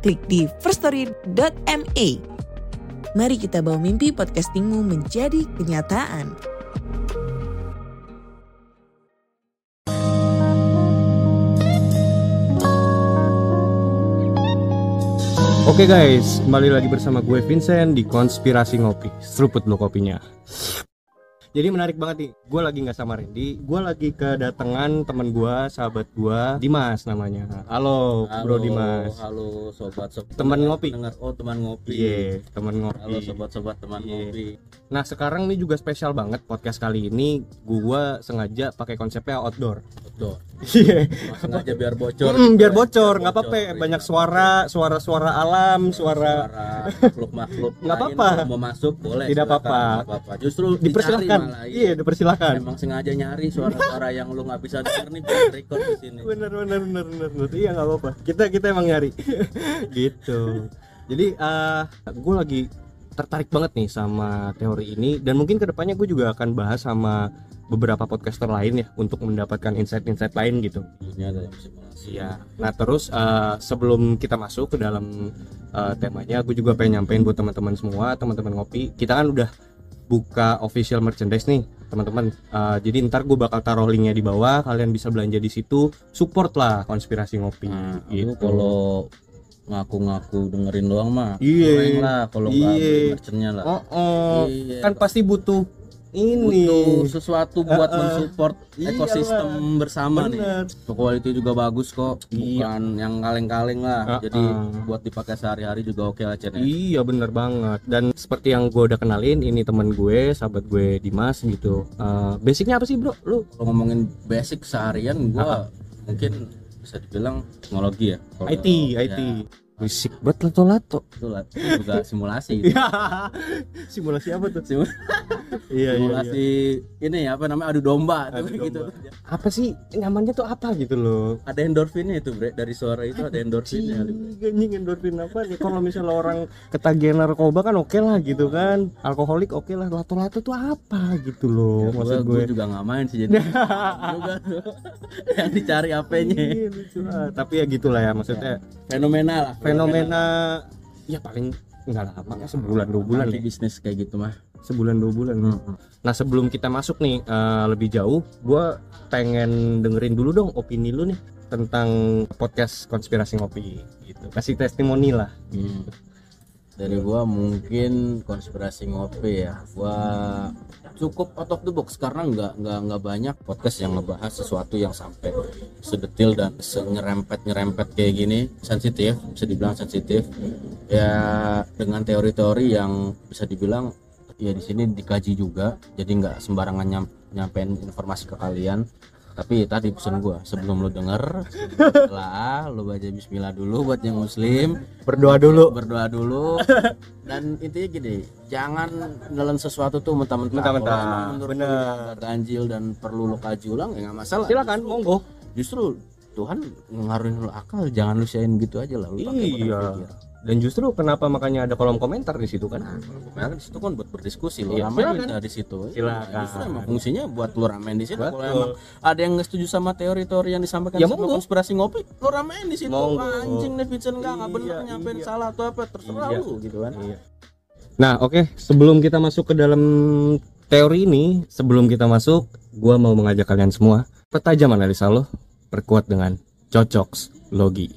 klik di firststory.me. Mari kita bawa mimpi podcastingmu menjadi kenyataan. Oke guys, kembali lagi bersama gue Vincent di Konspirasi Ngopi. Seruput lo kopinya. Jadi menarik banget nih, gue lagi nggak sama Randy, gue lagi kedatangan teman gue, sahabat gue, Dimas namanya. Halo, Bro Dimas. Halo sobat sobat Teman ngopi. Dengar oh teman ngopi. Iya, teman ngopi. Halo sobat sobat teman Iya. ngopi. Nah sekarang ini juga spesial banget podcast kali ini, gue sengaja pakai konsepnya outdoor. Betul. Iya. Sengaja biar bocor. Gitu biar ya. bocor, nggak apa-apa. Banyak iya. suara, suara-suara alam, suara. Suara makhluk-makhluk Nggak apa-apa. mau masuk boleh. Tidak apa-apa. Justru Dipersilahkan. Dicari malah, Iya, dipersilahkan. Emang sengaja nyari suara-suara yang lu nggak bisa denger nih biar record di sini. bener bener bener bener, bener. iya nggak apa-apa kita kita emang nyari gitu jadi eh gue lagi tertarik banget nih sama teori ini dan mungkin ke depannya gue juga akan bahas sama beberapa podcaster lain ya untuk mendapatkan insight-insight lain gitu Ini ada yang simulasi. Iya. Nah terus eh, sebelum kita masuk ke dalam eh, temanya, gue juga pengen nyampein buat teman-teman semua, teman-teman ngopi. Kita kan udah buka official merchandise nih, teman-teman. Eh, jadi ntar gue bakal taruh linknya di bawah. Kalian bisa belanja di situ. Support lah konspirasi ngopi. Nah, gitu. kalau ngaku-ngaku dengerin doang mah Iya. lah kalau nggak Iya. beli lah. Oh, oh. Iya. kan pasti butuh ini. butuh sesuatu buat Eh, eh. mensupport Iyalah. ekosistem bersama nih. Bener. Quality juga bagus kok, Iya. bukan yang kaleng-kaleng lah. Eh, Jadi eh. buat dipakai sehari-hari juga oke lah Chen. ya. Iya bener banget dan seperti yang gue udah kenalin ini teman gue sahabat gue Dimas gitu Eh, basicnya apa sih bro lu Kalau ngomongin basic seharian gua mungkin bisa dibilang teknologi ya. Kalau- IT ya, IT Risik banget lato-lato itu juga simulasi. gitu. Iya. Simulasi apa tuh? Sim- Iya iya. simulasi ini apa namanya adu domba tuh Adu gitu. Apa sih namanya tuh apa gitu loh? Ada endorfinnya itu, Bre. Dari suara itu ada endorfinnya. Anjing endorfin apa nih? Kalau misalnya orang ketagihan narkoba kan oke lah gitu kan. Alkoholik oke lah. Lato-lato tuh apa gitu loh? Ya, Maksud gue. juga nggak main sih jadi juga yang dicari apanya Iya, lah. Tapi ya gitulah ya maksudnya fenomena lah fenomena ya paling nggak lama sebulan dua bulan ya bisnis kayak gitu mah sebulan dua bulan. Nah sebelum kita masuk nih eh, lebih jauh gue pengen dengerin dulu dong opini lu nih tentang podcast konspirasi ngopi gitu. Kasih testimoni lah. Hmm. dari gua mungkin konspirasi ngopi ya. Gua cukup out of the box karena nggak nggak nggak banyak podcast yang ngebahas sesuatu yang sampai sedetil dan nyerempet nyerempet kayak gini. Sensitif bisa dibilang sensitif. Ya dengan teori-teori yang bisa dibilang ya di sini dikaji juga. Jadi nggak sembarangan nyam, nyampein informasi ke kalian tapi tadi pesan gua sebelum lu denger setelah lu baca bismillah dulu buat yang muslim. Berdoa dulu. Berdoa dulu. Dan intinya gini jangan nelen sesuatu tuh mentah-mentah. Mentah-mentah, bener. ganjil dan perlu lo kaji ulang ya nggak masalah. Silakan monggo. justru Tuhan ngaruhin lu akal jangan lu siain gitu aja lah. Lu pakai iya. Dan justru kenapa makanya ada kolom komentar di situ kan Karena di situ kan buat berdiskusi lo Iya, ramein silakan. dari situ Silakan. justru emang fungsinya buat lu ramein di situ kalau emang ada yang nggak setuju sama teori-teori yang disampaikan Ya, sama konspirasi ngopi lu ramein di situ Monggo. anjing Vincent nggak nggak bener Iya, nyampein iya. salah atau apa terserah Iya. lu gitu kan Iya. Nah, oke, sebelum kita masuk ke dalam teori ini, sebelum kita masuk, gua mau mengajak kalian semua pertajam analisa lo, perkuat dengan cocoks logi.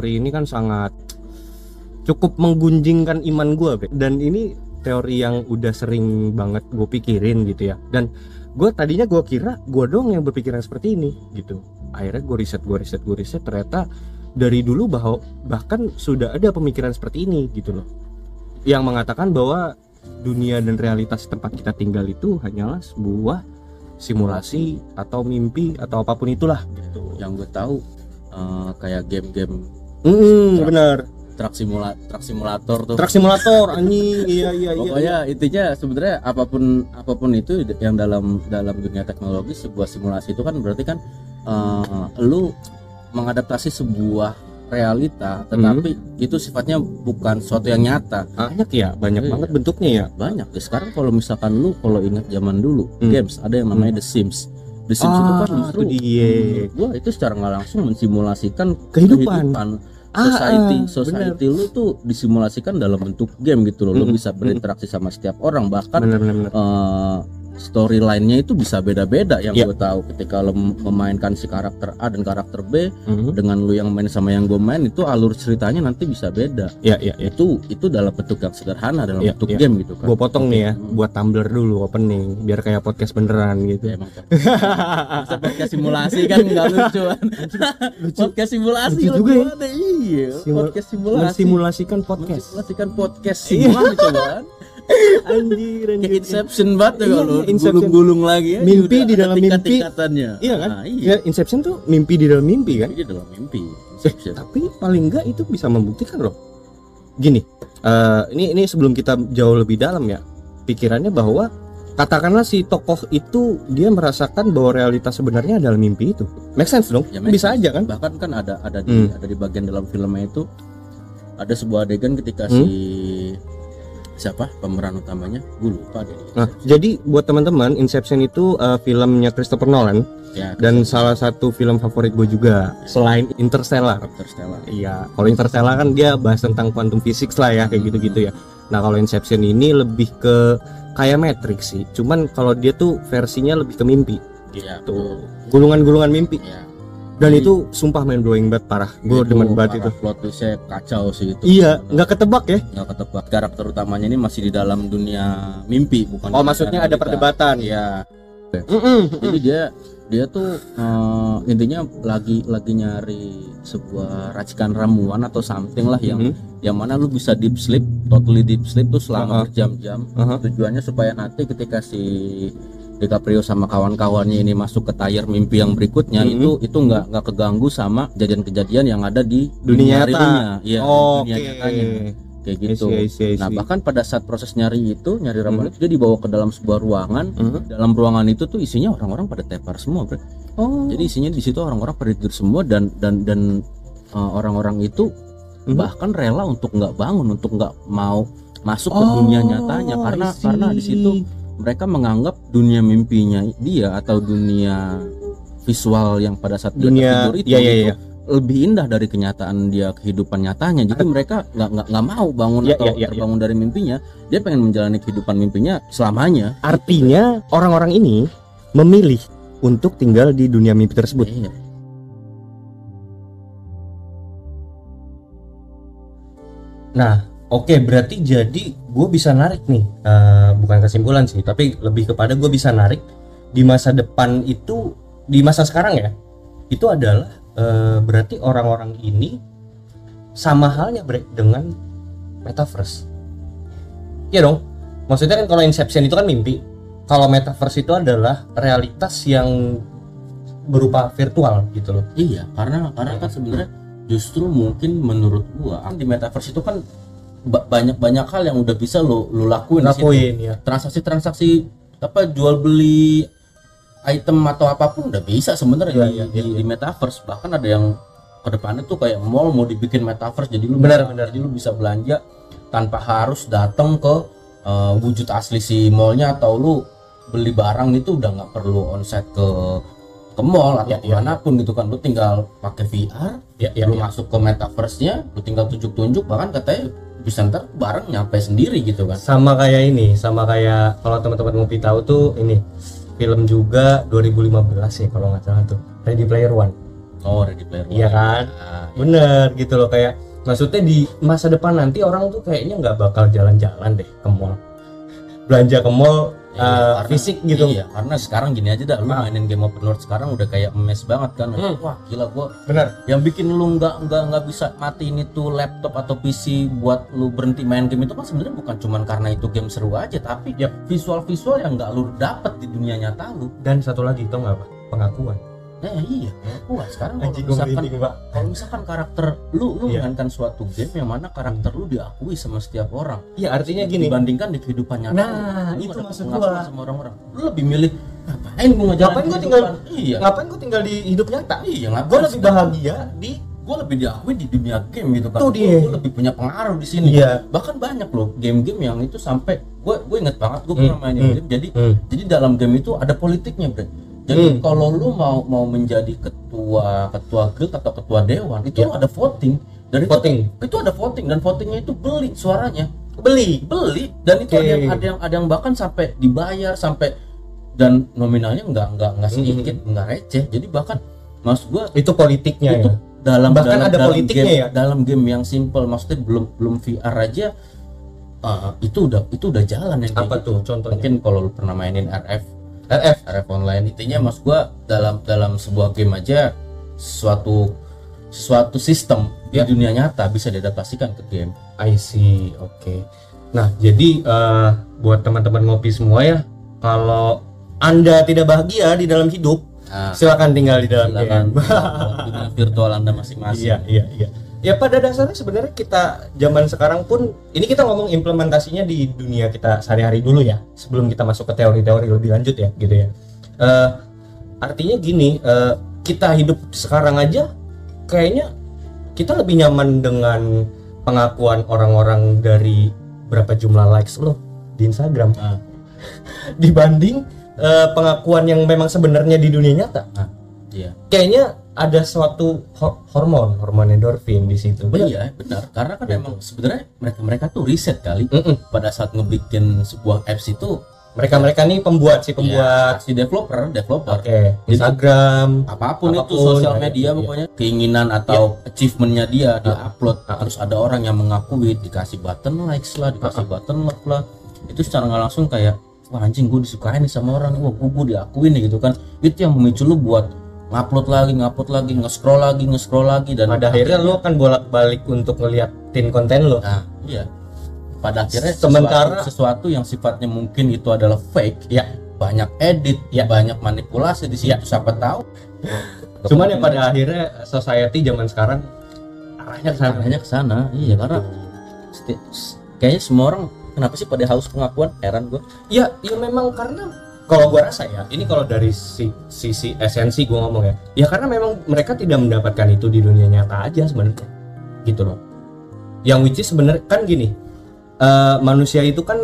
Teori ini kan sangat cukup menggunjingkan iman gua, Be. dan ini teori yang udah sering banget gue pikirin gitu ya. Dan gue tadinya gue kira gue dong yang berpikiran seperti ini gitu. Akhirnya gue riset gue riset gue riset ternyata dari dulu bahwa bahkan sudah ada pemikiran seperti ini gitu loh. Yang mengatakan bahwa dunia dan realitas tempat kita tinggal itu hanyalah sebuah simulasi atau mimpi atau apa pun itulah gitu. Yang gue tahu eh, kayak game-game hmm, benar. truk simula truk simulator tuh. Truk simulator anjing. Iya iya iya pokoknya intinya sebenarnya apa pun apa pun itu yang dalam dalam dunia teknologi sebuah simulasi itu kan berarti kan eh, lu mengadaptasi sebuah realita tetapi itu sifatnya bukan sesuatu yang nyata. Banyak ya banyak Iya. banget bentuknya ya. Banyak. Ya sekarang kalau misalkan lu kalau ingat zaman dulu Hmm. games ada yang namanya The Sims The Sims itu kan Ah, justru itu dia. menurut gua itu secara nggak langsung mensimulasikan Kehidupan. Ah, society. ah, society lu tuh disimulasikan dalam bentuk game gitu loh. Lu Mm-mm, bisa berinteraksi sama setiap orang. Bahkan benar benar benar. eh, storyline-nya itu bisa beda-beda yang Iya. gue tahu ketika lo mem- memainkan si karakter A dan karakter B Mhm. dengan lu yang main sama yang gue main itu alur ceritanya nanti bisa beda ya ya ya itu itu dalam bentuk yang sederhana dalam Iya, bentuk iya. game gitu kan gue potong nih ya Hmm. buat tumbler dulu opening biar kayak podcast beneran gitu Ya, emang podcast simulasi kan nggak lucu kan podcast simulasi Lucu lu juga ya. iya Simul- podcast simulasi mensimulasikan podcast mensimulasikan podcast Iya. simulasi coba anjir kayak Inception banget tuh Iya, kalau iya, gulung-gulung lagi ya Mimpi di dalam mimpi. iya kan? Nah, iya Ya, Inception tuh mimpi di dalam mimpi kan? Mimpi di dalam mimpi Eh, tapi paling enggak itu bisa membuktikan loh. Gini eh, ini ini sebelum kita jauh lebih dalam ya pikirannya bahwa katakanlah si tokoh itu dia merasakan bahwa realitas sebenarnya adalah mimpi itu. Make sense dong? Ya, make bisa sense. aja kan? Bahkan kan ada ada di Hmm. ada di bagian dalam filmnya itu ada sebuah adegan ketika Hmm. si siapa pemeran utamanya gue lupa deh nah jadi buat teman-teman Inception itu eh, filmnya Christopher Nolan ya dan salah satu film favorit gue juga selain Interstellar Interstellar Iya, kalau Interstellar kan dia bahas tentang quantum physics lah ya kayak gitu-gitu ya. Nah kalau Inception ini lebih ke kayak Matrix sih. Cuman kalau dia tuh versinya lebih ke mimpi. ya Tuh, gulungan-gulungan mimpi. ya Dan Jadi- itu sumpah main blowing banget parah. Gue demen banget itu. plot twistnya kacau sih itu Iya, nggak ketebak ya? nggak ketebak karakter utamanya ini masih di dalam dunia mimpi bukan Oh maksudnya ada realita. perdebatan. Iya, Mm-mm. jadi dia dia tuh eh, intinya lagi lagi nyari sebuah racikan ramuan atau something lah yang Mhm. yang mana lu bisa deep sleep, totally deep sleep tuh selama Uh-huh. berjam-jam. Aha. Tujuannya supaya nanti ketika si DiCaprio sama kawan-kawannya ini masuk ke tier mimpi yang berikutnya Mhm. itu itu nggak nggak keganggu sama kejadian-kejadian yang ada di Dunia nyata. Iya, Oke. dunia nyatanya kayak gitu. I see, I see, I Nah, see. bahkan pada saat proses nyari itu, nyari ramuan Mhm. itu dia dibawa ke dalam sebuah ruangan. Mhm. Dalam ruangan itu tuh isinya orang-orang pada tepar semua, Bre. Oh. Jadi isinya di situ orang-orang pada tidur semua dan dan dan uh, orang-orang itu Mhm. bahkan rela untuk nggak bangun, untuk nggak mau masuk ke Oh, dunia nyatanya karena karena di situ mereka menganggap dunia mimpinya dia atau dunia visual yang pada saat dia dunia tertidur itu, iya iya itu iya. lebih indah dari kenyataan dia kehidupan nyatanya jadi mereka nggak nggak nggak mau bangun Ya, atau ya, ya, terbangun dari mimpinya dia pengen menjalani kehidupan mimpinya selamanya Artinya orang-orang ini memilih untuk tinggal di dunia mimpi tersebut. Iya. Nah, oke berarti jadi gue bisa narik nih, eh, bukan kesimpulan sih, tapi lebih kepada gue bisa narik di masa depan itu, di masa sekarang ya, itu adalah eh, berarti orang-orang ini sama halnya Bre, dengan metaverse. Iya dong, maksudnya kan kalau Inception itu kan mimpi, kalau metaverse itu adalah realitas yang berupa virtual gitu loh. Iya, karena karena kan sebenarnya justru mungkin menurut kan di metaverse itu kan banyak-banyak hal yang udah bisa lo lo lakuin. Lakuin ya. Transaksi-transaksi apa jual beli item atau apa pun udah bisa sebenarnya Iya, di, iya, di, iya. di metaverse. Bahkan ada yang ke depannya tuh kayak mall mau dibikin metaverse jadi lu Benar, bisa, benar. jadi lu bisa belanja tanpa harus datang ke uh, wujud asli si mallnya atau lu beli barang itu udah nggak perlu onsite ke ke mall atau Iya, iya, ke mana pun gitu kan lu tinggal pakai VR Ya, ya, lu ya. masuk ke metaverse-nya lu tinggal tunjuk-tunjuk bahkan katanya bisa ntar barang nyampe sendiri gitu kan sama kayak ini sama kayak kalau teman-teman ngopi tahu tuh ini film juga 2015 ya kalau nggak salah tuh Ready Player One oh ready player Iya One. kan? Nah, bener gitu loh kayak maksudnya di masa depan nanti orang tuh kayaknya nggak bakal jalan-jalan deh ke mall belanja ke mall Iya, uh, karena- fisik gitu. Iya, karena sekarang gini aja dah, lu Ah. mainin game open world sekarang udah kayak mes banget kan. Hmm. Wah, gila gua Benar. yang bikin lu nggak nggak nggak bisa matiin itu laptop atau PC buat lu berhenti main game itu kan sebenarnya bukan cuman karena itu game seru aja, tapi Yap. visual-visual yang nggak lu dapet di dunia nyata lu. Dan satu lagi tau nggak apa? Pengakuan. Nah, iya, wah sekarang kalau gue misalkan kalau misalkan karakter lu lu Iya. mainkan suatu game yang mana karakter lu diakui sama setiap orang Iya, artinya gini. dibandingkan di kehidupan nyata Nah, lu itu maksud gua. sama orang-orang lu lebih milih ngapain gua ngejalanin Ngapain gua tinggal- iya Ngapain gue tinggal di hidup nyata? iya ngapain Gue lebih bahagia di gue lebih diakui di dunia game gitu kan Tuh Gua- dia. gua lebih punya pengaruh di sini Iya. bahkan banyak loh game-game yang itu sampai gue gue inget banget gue Hmm, pernah mainin hmm, game jadi hmm. jadi dalam game itu ada politiknya bre jadi Hmm. kalau lu mau mau menjadi ketua ketua guild atau ketua dewan itu Iya. ada voting dan itu Voting. itu ada voting dan votingnya itu beli suaranya beli. beli dan itu Oke. ada yang ada yang ada yang bahkan sampai dibayar sampai dan nominalnya nggak nggak nggak sedikit nggak receh jadi bahkan maksud gua Itu politiknya itu ya. dalam Bahkan dalam, ada dalam politiknya game, ya? dalam game yang simple maksudnya belum belum VR aja uh, itu udah itu udah jalan yang kayak Apa gitu. tuh contohnya? mungkin kalau lu pernah mainin RF RF. RF online intinya mas gua dalam dalam sebuah game aja suatu suatu sistem Ya. di dunia nyata bisa diadaptasikan ke game I see, oke. Nah, jadi eh, buat teman-teman ngopi semua ya, kalau anda tidak bahagia di dalam hidup, nah, silakan tinggal di dalam silakan game. dunia virtual anda masing-masing Iya, iya, iya. Ya pada dasarnya sebenarnya kita zaman sekarang pun ini kita ngomong implementasinya di dunia kita sehari-hari dulu ya, sebelum kita masuk ke teori-teori lebih lanjut ya, gitu ya. Eh, artinya gini, eh, kita hidup sekarang aja kayaknya kita lebih nyaman dengan pengakuan orang-orang dari berapa jumlah likes lo di Instagram Nah, dibanding eh, pengakuan yang memang sebenarnya di dunia nyata. iya Kayaknya ada suatu ho- hormon, hormon endorfin di situ. Benar? iya benar karena kan Gitu. emang sebenarnya mereka mereka tuh riset kali Mm-mm. pada saat ngebikin sebuah apps itu Mereka-mereka nih pembuat si pembuat. ya, si developer developer Oke, Instagram. apa pun, itu Apa pun, sosial ya, media ya, pokoknya keinginan atau achievementnya dia dia upload Ah. terus ada orang yang mengakui dikasih button likes lah dikasih button love lah itu secara nggak langsung kayak wah anjing gue disukain nih sama orang wah gue, gue diakuin nih gitu kan itu yang memicu lu buat ngupload lagi ngupload lagi nge-scroll lagi nge-scroll lagi dan Pada akhirnya lo akan bolak-balik untuk ngeliatin konten lo. nah iya pada akhirnya Sementara- sesuatu, sesuatu yang sifatnya mungkin itu adalah fake Ya. banyak edit Ya. banyak manipulasi di situ siapa tahu Cuman ya pada akhirnya society zaman sekarang arahnya ke sana. arahnya ke sana iya karena s- kayaknya semua orang kenapa sih pada haus pengakuan heran gue Ya, ya memang karena kalau gua rasa ya, ini kalau dari si- sisi esensi gua ngomong ya, ya karena memang mereka tidak mendapatkan itu di dunia nyata aja sebenarnya, gitu loh. Yang which is sebenarnya kan gini, eh, manusia itu kan,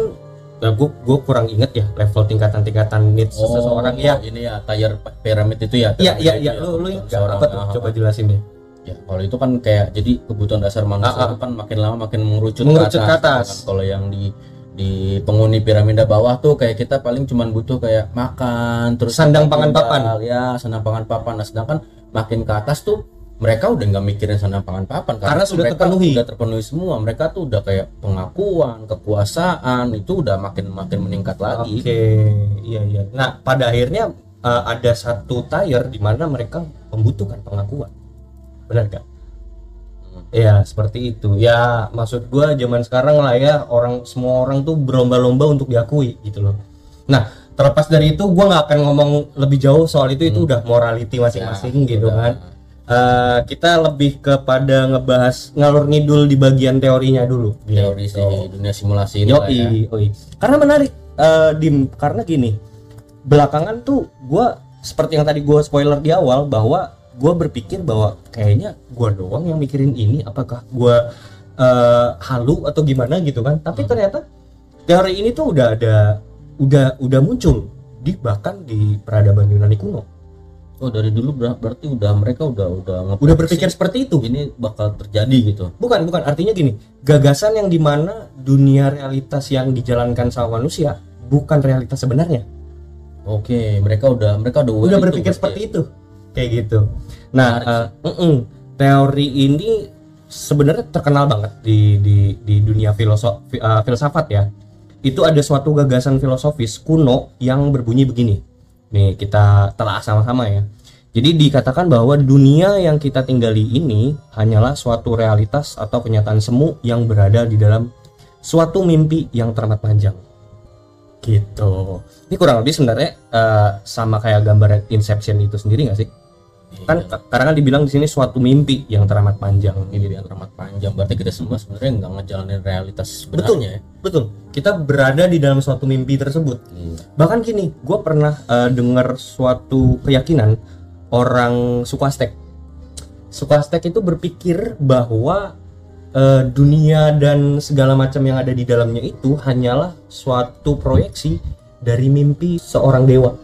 ya gua, gua kurang inget ya level tingkatan-tingkatan needs seseorang ya. ini ya tier pyramid itu ya Iya, iya, iya, ya. lu, lu ingat apa tuh? ah, Coba ah. jelasin deh. ya kalau itu kan kayak jadi kebutuhan dasar manusia Ah, ah. itu kan makin lama makin mengerucut, Mengerucut ke gitu atas. kan. kalau yang di di penghuni piramida bawah tuh kayak kita paling cuman butuh kayak makan terus Sandang pangan papan. ya sandang pangan papan nah sedangkan makin ke atas tuh mereka udah nggak mikirin sandang pangan papan Karena tuh sudah terpenuhi. udah terpenuhi semua mereka tuh udah kayak pengakuan kekuasaan itu udah makin makin meningkat lagi Oke, iya iya. Nah, pada akhirnya eh, ada satu tier di mana mereka membutuhkan pengakuan. Benar gak? Ya, seperti itu. Ya, maksud gua zaman sekarang lah ya, orang semua orang tuh berlomba-lomba untuk diakui gitu loh. Nah, terlepas dari itu gua nggak akan ngomong lebih jauh soal itu itu udah morality masing-masing Ya, gitu udah. kan. Eh, kita lebih kepada ngebahas ngalur ngidul di bagian teorinya dulu. teori Gitu. dunia simulasi ini ya. Yoi, yoi. Karena menarik, eh, dim. Karena gini, belakangan tuh gua seperti yang tadi gua spoiler di awal bahwa gua berpikir bahwa kayaknya gua doang yang mikirin ini. Apakah gua eh, halu atau gimana gitu kan? Tapi Hmm. ternyata teori ini tuh udah ada, udah udah muncul di bahkan di peradaban Yunani kuno. Oh dari dulu ber- berarti udah mereka udah udah Udah berpikir seperti itu. ini bakal terjadi gitu. Bukan, bukan. Artinya gini, gagasan yang di mana dunia realitas yang dijalankan sama manusia bukan realitas sebenarnya. Oke, mereka udah mereka udah udah itu berpikir berarti seperti ya? itu kayak gitu nah Menarik eh, mm-mm. teori ini sebenarnya terkenal banget di di di dunia filosof fi- eh, filsafat ya itu ada suatu gagasan filosofis kuno yang berbunyi begini. Nih, kita telah sama-sama ya. Jadi dikatakan bahwa dunia yang kita tinggali ini hanyalah suatu realitas atau kenyataan semu yang berada di dalam suatu mimpi yang teramat panjang. Gitu. Ini kurang lebih sebenarnya eh, sama kayak gambar Inception itu sendiri nggak sih? Kan Iya. karena kan dibilang di sini suatu mimpi yang teramat panjang. ini dia teramat panjang berarti kita semua sebenarnya nggak ngejalanin realitas sebenarnya ya Betul. Kita berada di dalam suatu mimpi tersebut. Iya. Bahkan gini, gue pernah eh, dengar suatu keyakinan orang suku Aztec. Suku Aztec itu berpikir bahwa eh, dunia dan segala macam yang ada di dalamnya itu hanyalah suatu proyeksi dari mimpi seorang dewa.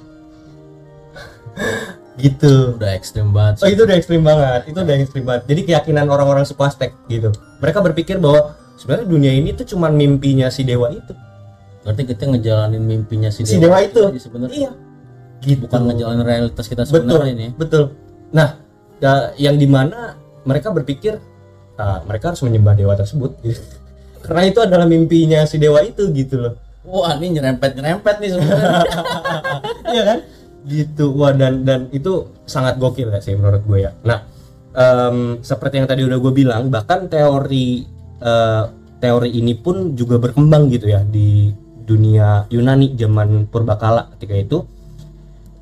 gitu. udah ekstrim banget Oh sih. itu udah ekstrim banget, itu udah ekstrim banget. Jadi keyakinan orang-orang suku Aztec gitu. Mereka berpikir bahwa sebenarnya dunia ini tuh cuman mimpinya si dewa itu. berarti kita ngejalanin mimpinya si Si dewa itu. sebenarnya Iya. Gitu. bukan ngejalanin realitas kita betul, sebenarnya ini betul. Nah, ya, yang di mana mereka berpikir ah, mereka harus menyembah dewa tersebut. gitu. Karena itu adalah mimpinya si dewa itu gitu loh. wah ini nyerempet nyerempet nih sebenarnya Iya kan? Gitu. Wah dan dan itu sangat gokil ya sih menurut gue ya. Nah, em, seperti yang tadi udah gue bilang, bahkan teori eh, teori ini pun juga berkembang gitu ya di dunia Yunani zaman purbakala ketika itu.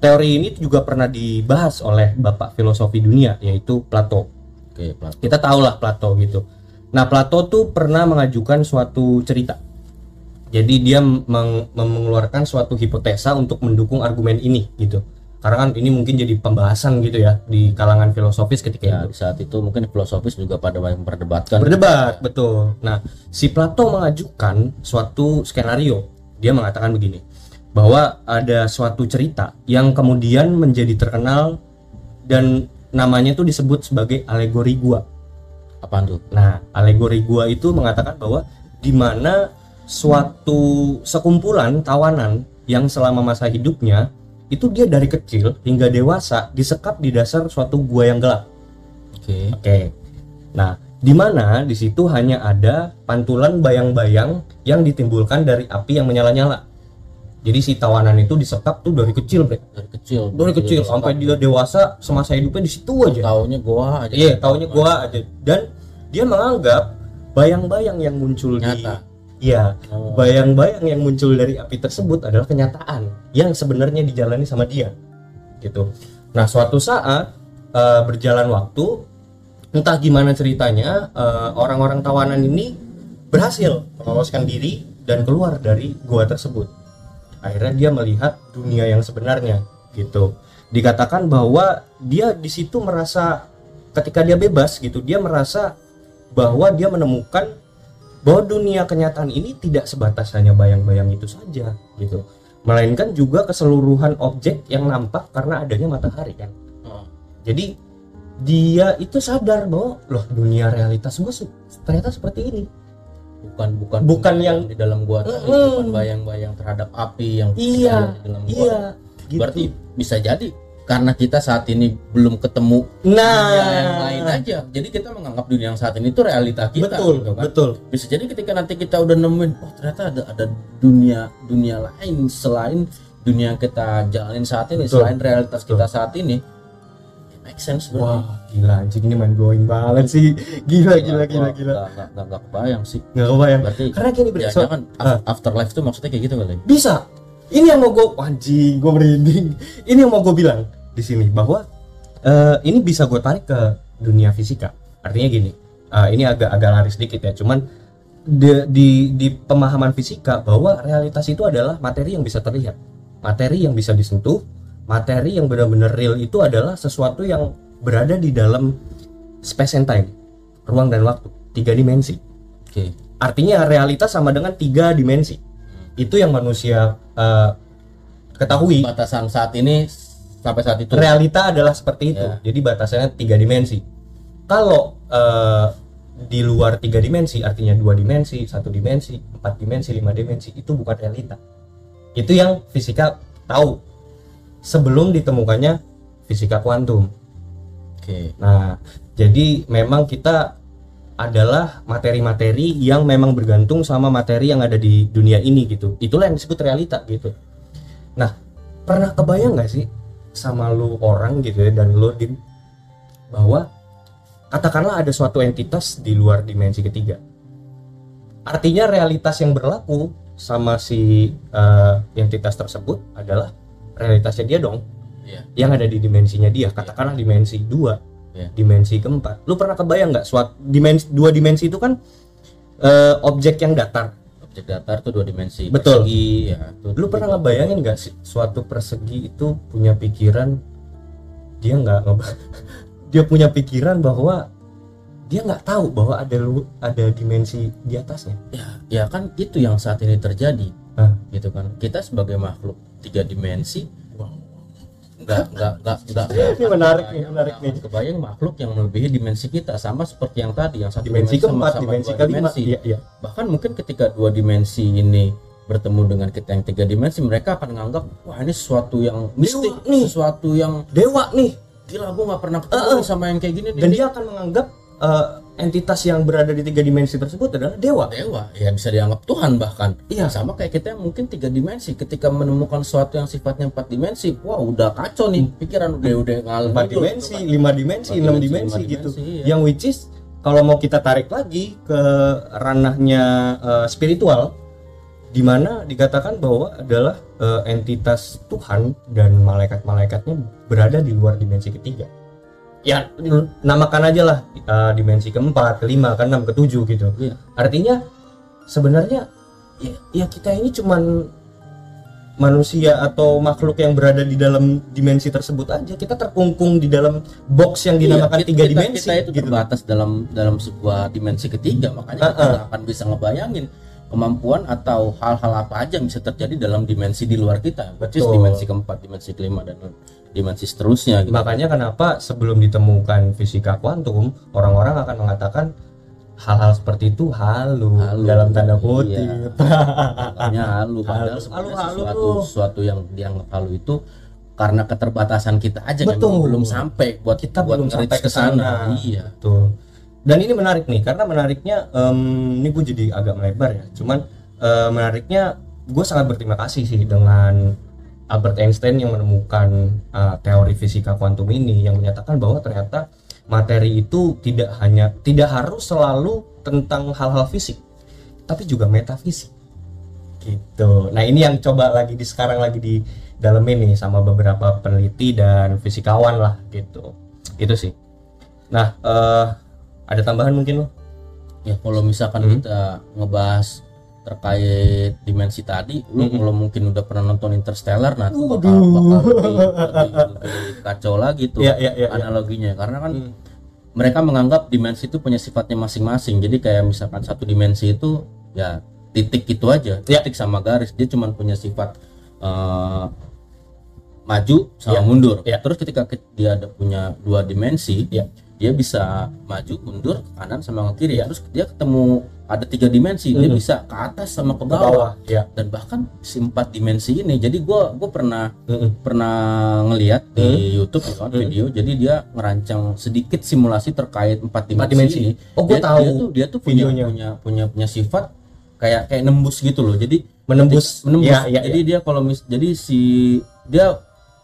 Teori ini juga pernah dibahas oleh bapak filosofi dunia yaitu Plato. oke Plat. Kita tahu lah Plato gitu. Nah, Plato tuh pernah mengajukan suatu cerita. Jadi dia meng- mengeluarkan suatu hipotesa untuk mendukung argumen ini gitu. Karena kan ini mungkin jadi pembahasan gitu ya di kalangan filosofis ketika ya itu. saat itu mungkin filosofis juga pada memperdebatkan Berdebat, betul. Nah, si Plato mengajukan suatu skenario. Dia mengatakan begini, bahwa ada suatu cerita yang kemudian menjadi terkenal dan namanya tuh disebut sebagai alegori gua. apaan tuh Nah, alegori gua itu mengatakan bahwa di mana suatu sekumpulan tawanan yang selama masa hidupnya itu dia dari kecil hingga dewasa disekap di dasar suatu gua yang gelap. oke Oke. Nah, di mana di situ hanya ada pantulan bayang-bayang yang ditimbulkan dari api yang menyala-nyala. Jadi si tawanan itu disekap tuh dari kecil, Bre. dari kecil Dari kecil sampai dia dewasa semasa hidupnya di situ aja. taunya gua aja Iya, taunya gua aja. Dan dia menganggap bayang-bayang yang muncul Nyata. di Iya, Oh. bayang-bayang yang muncul dari api tersebut adalah kenyataan yang sebenarnya dijalani sama dia. Gitu. Nah, suatu saat eh, berjalan waktu entah gimana ceritanya eh, orang-orang tawanan ini berhasil meloloskan diri dan keluar dari gua tersebut. Akhirnya dia melihat dunia yang sebenarnya gitu. Dikatakan bahwa dia di situ merasa ketika dia bebas gitu, dia merasa bahwa dia menemukan bahwa dunia kenyataan ini tidak sebatas hanya bayang-bayang itu saja gitu. Melainkan juga keseluruhan objek yang nampak karena adanya matahari kan. Oh. Jadi dia itu sadar bahwa loh dunia realitas gua se- ternyata seperti ini. bukan bukan Bukan yang- di dalam gua tadi Mm-mm. bukan bayang-bayang terhadap api yang Iya, di dalam gua Iya, gitu. berarti bisa jadi karena kita saat ini belum ketemu nah dunia yang lain aja jadi kita menganggap dunia yang saat ini itu realita kita betul, gitu kan betul. bisa jadi ketika nanti kita udah nemuin oh ternyata ada ada dunia dunia lain selain dunia yang kita jalanin saat ini Betul. selain realitas Betul. kita saat ini ya make sense berarti. Wah, gila anjing ini main blowing banget sih. Gila, gila, gila, gila. nggak nggak nggak nggak kebayang sih Nggak kebayang. berarti Karena gini, Bre, ya so- jangan ah. afterlife itu maksudnya kayak gitu kali bisa ini yang mau gue anjing gue merinding ini yang mau gue bilang di sini bahwa eh, ini bisa gue tarik ke dunia fisika. Artinya gini eh, ini agak agak lari sedikit ya. Cuman di, di di pemahaman fisika bahwa realitas itu adalah materi yang bisa terlihat. Materi yang bisa disentuh materi yang benar-benar real itu adalah sesuatu yang berada di dalam space and time ruang dan waktu tiga dimensi. Oke. Artinya realitas sama dengan tiga dimensi. Itu yang manusia eh, ketahui. batasan saat ini sampai saat itu Realita adalah seperti itu. Ya. Jadi batasannya tiga dimensi. Kalau eh, di luar tiga dimensi, artinya dua dimensi, satu dimensi, empat dimensi, lima dimensi, itu bukan realita. Itu yang fisika tahu sebelum ditemukannya fisika kuantum. oke Nah, jadi memang kita adalah materi-materi yang memang bergantung sama materi yang ada di dunia ini gitu itulah yang disebut realita gitu nah pernah kebayang nggak sih sama lu orang gitu ya dan lu dim bahwa katakanlah ada suatu entitas di luar dimensi ketiga. Artinya realitas yang berlaku sama si eh, entitas tersebut adalah realitasnya dia dong Iya. yang ada di dimensinya dia. Katakanlah dimensi dua Iya. dimensi keempat. Lu pernah kebayang nggak suatu dimensi dua dimensi itu kan eh, objek yang datar objek datar tuh dua dimensi. Betul. persegi ya tuh lu pernah ngebayangin nggak sih suatu persegi itu punya pikiran dia nggak dia punya pikiran bahwa dia nggak tahu bahwa ada lu ada dimensi di atasnya? Ya ya kan itu yang saat ini terjadi. Hah? gitu kan. Kita sebagai makhluk tiga dimensi nggak nggak nggak nggak Ini menarik nih, menarik nih. kebayang makhluk yang melebihi dimensi kita sama seperti yang tadi yang satu dimensi sama- keempat sama dimensi kelima dimensi. iya iya bahkan mungkin ketika dua dimensi ini bertemu dengan kita yang tiga dimensi mereka akan menganggap wah ini sesuatu yang mistik Dewa nih. sesuatu yang dewa nih gila gue nggak pernah ketemu nih sama yang kayak gini nih. dan dia akan menganggap eh, entitas yang berada di tiga dimensi tersebut adalah dewa. Dewa ya bisa dianggap Tuhan bahkan. Iya. sama kayak kita yang mungkin tiga dimensi ketika menemukan sesuatu yang sifatnya empat dimensi wah udah kacau nih pikiran udah udah ngalur empat dimensi gitu kan. lima dimensi Empat enam dimensi, dimensi gitu. dimensi, yang which is kalau mau kita tarik lagi ke ranahnya eh, spiritual di mana dikatakan bahwa adalah eh, entitas Tuhan dan malaikat-malaikatnya berada di luar dimensi ketiga ya namakan aja lah eh, dimensi keempat kelima keenam ketujuh gitu. Iya. artinya sebenarnya ya, ya kita ini cuman manusia atau makhluk yang berada di dalam dimensi tersebut aja. Kita terkungkung di dalam box yang dinamakan Iya, tiga kita- dimensi kita itu gitu. terbatas dalam dalam sebuah dimensi ketiga. Makanya kita Uh-uh. nggak akan bisa ngebayangin kemampuan atau hal-hal apa aja yang bisa terjadi dalam dimensi di luar kita which is dimensi keempat dimensi kelima dan dimensi seterusnya gitu. makanya kenapa sebelum ditemukan fisika kuantum orang-orang akan mengatakan hal-hal seperti itu halu, Halu. dalam tanda Iya. kutip makanya halu padahal Halu, halu, halu. sesuatu sesuatu yang dianggap halu itu karena keterbatasan kita aja Betul. belum sampai buat Kita buat belum sampai ke sana. iya Betul. Dan ini menarik nih, karena menariknya, em, ini gue jadi agak melebar ya. Cuman eh, menariknya, gue sangat berterima kasih sih dengan Albert Einstein yang menemukan eh, teori fisika kuantum ini, yang menyatakan bahwa ternyata materi itu tidak hanya tidak harus selalu tentang hal-hal fisik, tapi juga metafisik. Gitu. Nah ini yang coba lagi di sekarang lagi di dalam ini sama beberapa peneliti dan fisikawan lah gitu. Itu sih. Nah, eh, ada tambahan mungkin lo? ya kalau misalkan Hmm. kita ngebahas terkait dimensi tadi lu Hmm. kalau mungkin udah pernah nonton Interstellar nah itu bakal, bakal lebih, lebih- lebih kacau lagi tuh Iya, iya, iya, iya. analoginya karena kan Hmm. mereka menganggap dimensi itu punya sifatnya masing-masing jadi kayak misalkan satu dimensi itu ya titik itu aja Ya. titik sama garis dia cuma punya sifat eh, maju sama Ya. mundur Ya. terus ketika ke- dia ada punya dua dimensi Ya. dia bisa maju mundur ke kanan sama ke kiri terus dia ketemu ada tiga dimensi dia Mhm. bisa ke atas sama ke Ke bawah, bawah, ya. dan bahkan si empat dimensi ini jadi gua gua pernah Mm-mm. pernah ngelihat di YouTube gitu kan Hmm. video jadi dia ngerancang sedikit simulasi terkait empat dimensi, dimensi. ini. Oh, gua dia, tahu dia tuh dia tuh punya videonya. punya punya punya sifat kayak kayak nembus gitu loh jadi Menembus. menembus Ya, ya, jadi dia kalau mis jadi si dia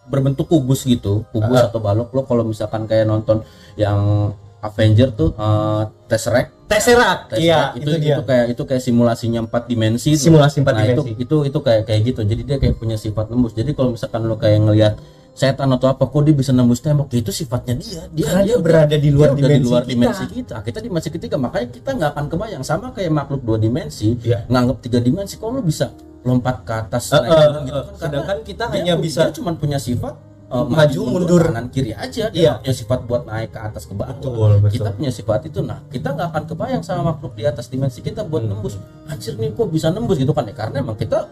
berbentuk kubus gitu kubus Ah. atau balok lo kalau misalkan kayak nonton yang Avenger tuh eh, Tesseract Tesseract. Tesseract Iya, itu, itu, dia. itu kayak itu kayak simulasinya empat dimensi. Simulasi empat nah, itu dimensi. itu itu kayak kayak gitu jadi dia kayak punya sifat nembus jadi kalau misalkan lo kayak ngelihat setan atau apa kok dia bisa nembus tembok itu sifatnya dia dia Karena dia berada di luar dia dimensi di luar kita. dimensi kita kita dimensi ketiga makanya kita nggak akan kebayang sama kayak makhluk dua dimensi Iya. nganggap tiga dimensi kok lo bisa lompat ke atas eh, turun eh, gitu kan sedangkan kita hanya bisa cuma punya sifat eh, maju, mundur. kanan kiri aja dia Iya. punya sifat buat naik ke atas ke bawah Betul, betul. kita punya sifat itu nah kita nggak akan kebayang sama makhluk di atas dimensi kita buat Hmm. nembus anjir nih kok bisa nembus gitu kan ya karena emang kita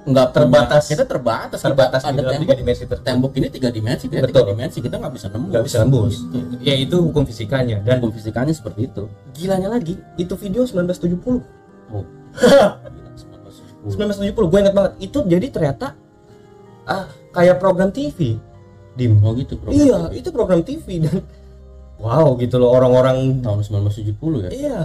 nggak Terbatas. kita terbatas terbatas kita ada tembok tiga dimensi tersebut. tembok ini tiga dimensi Betul. tiga dimensi kita nggak bisa nembus Nggak bisa nembus. Gitu. Ya itu hukum fisikanya dan hukum fisikanya seperti itu gilanya lagi itu video 1970. oh Gila, 1910. 1970 gue ingat banget itu jadi ternyata ah kayak program TV dim oh gitu bro iya itu program TV dan wow gitu loh orang-orang tahun 1970 ya Iya.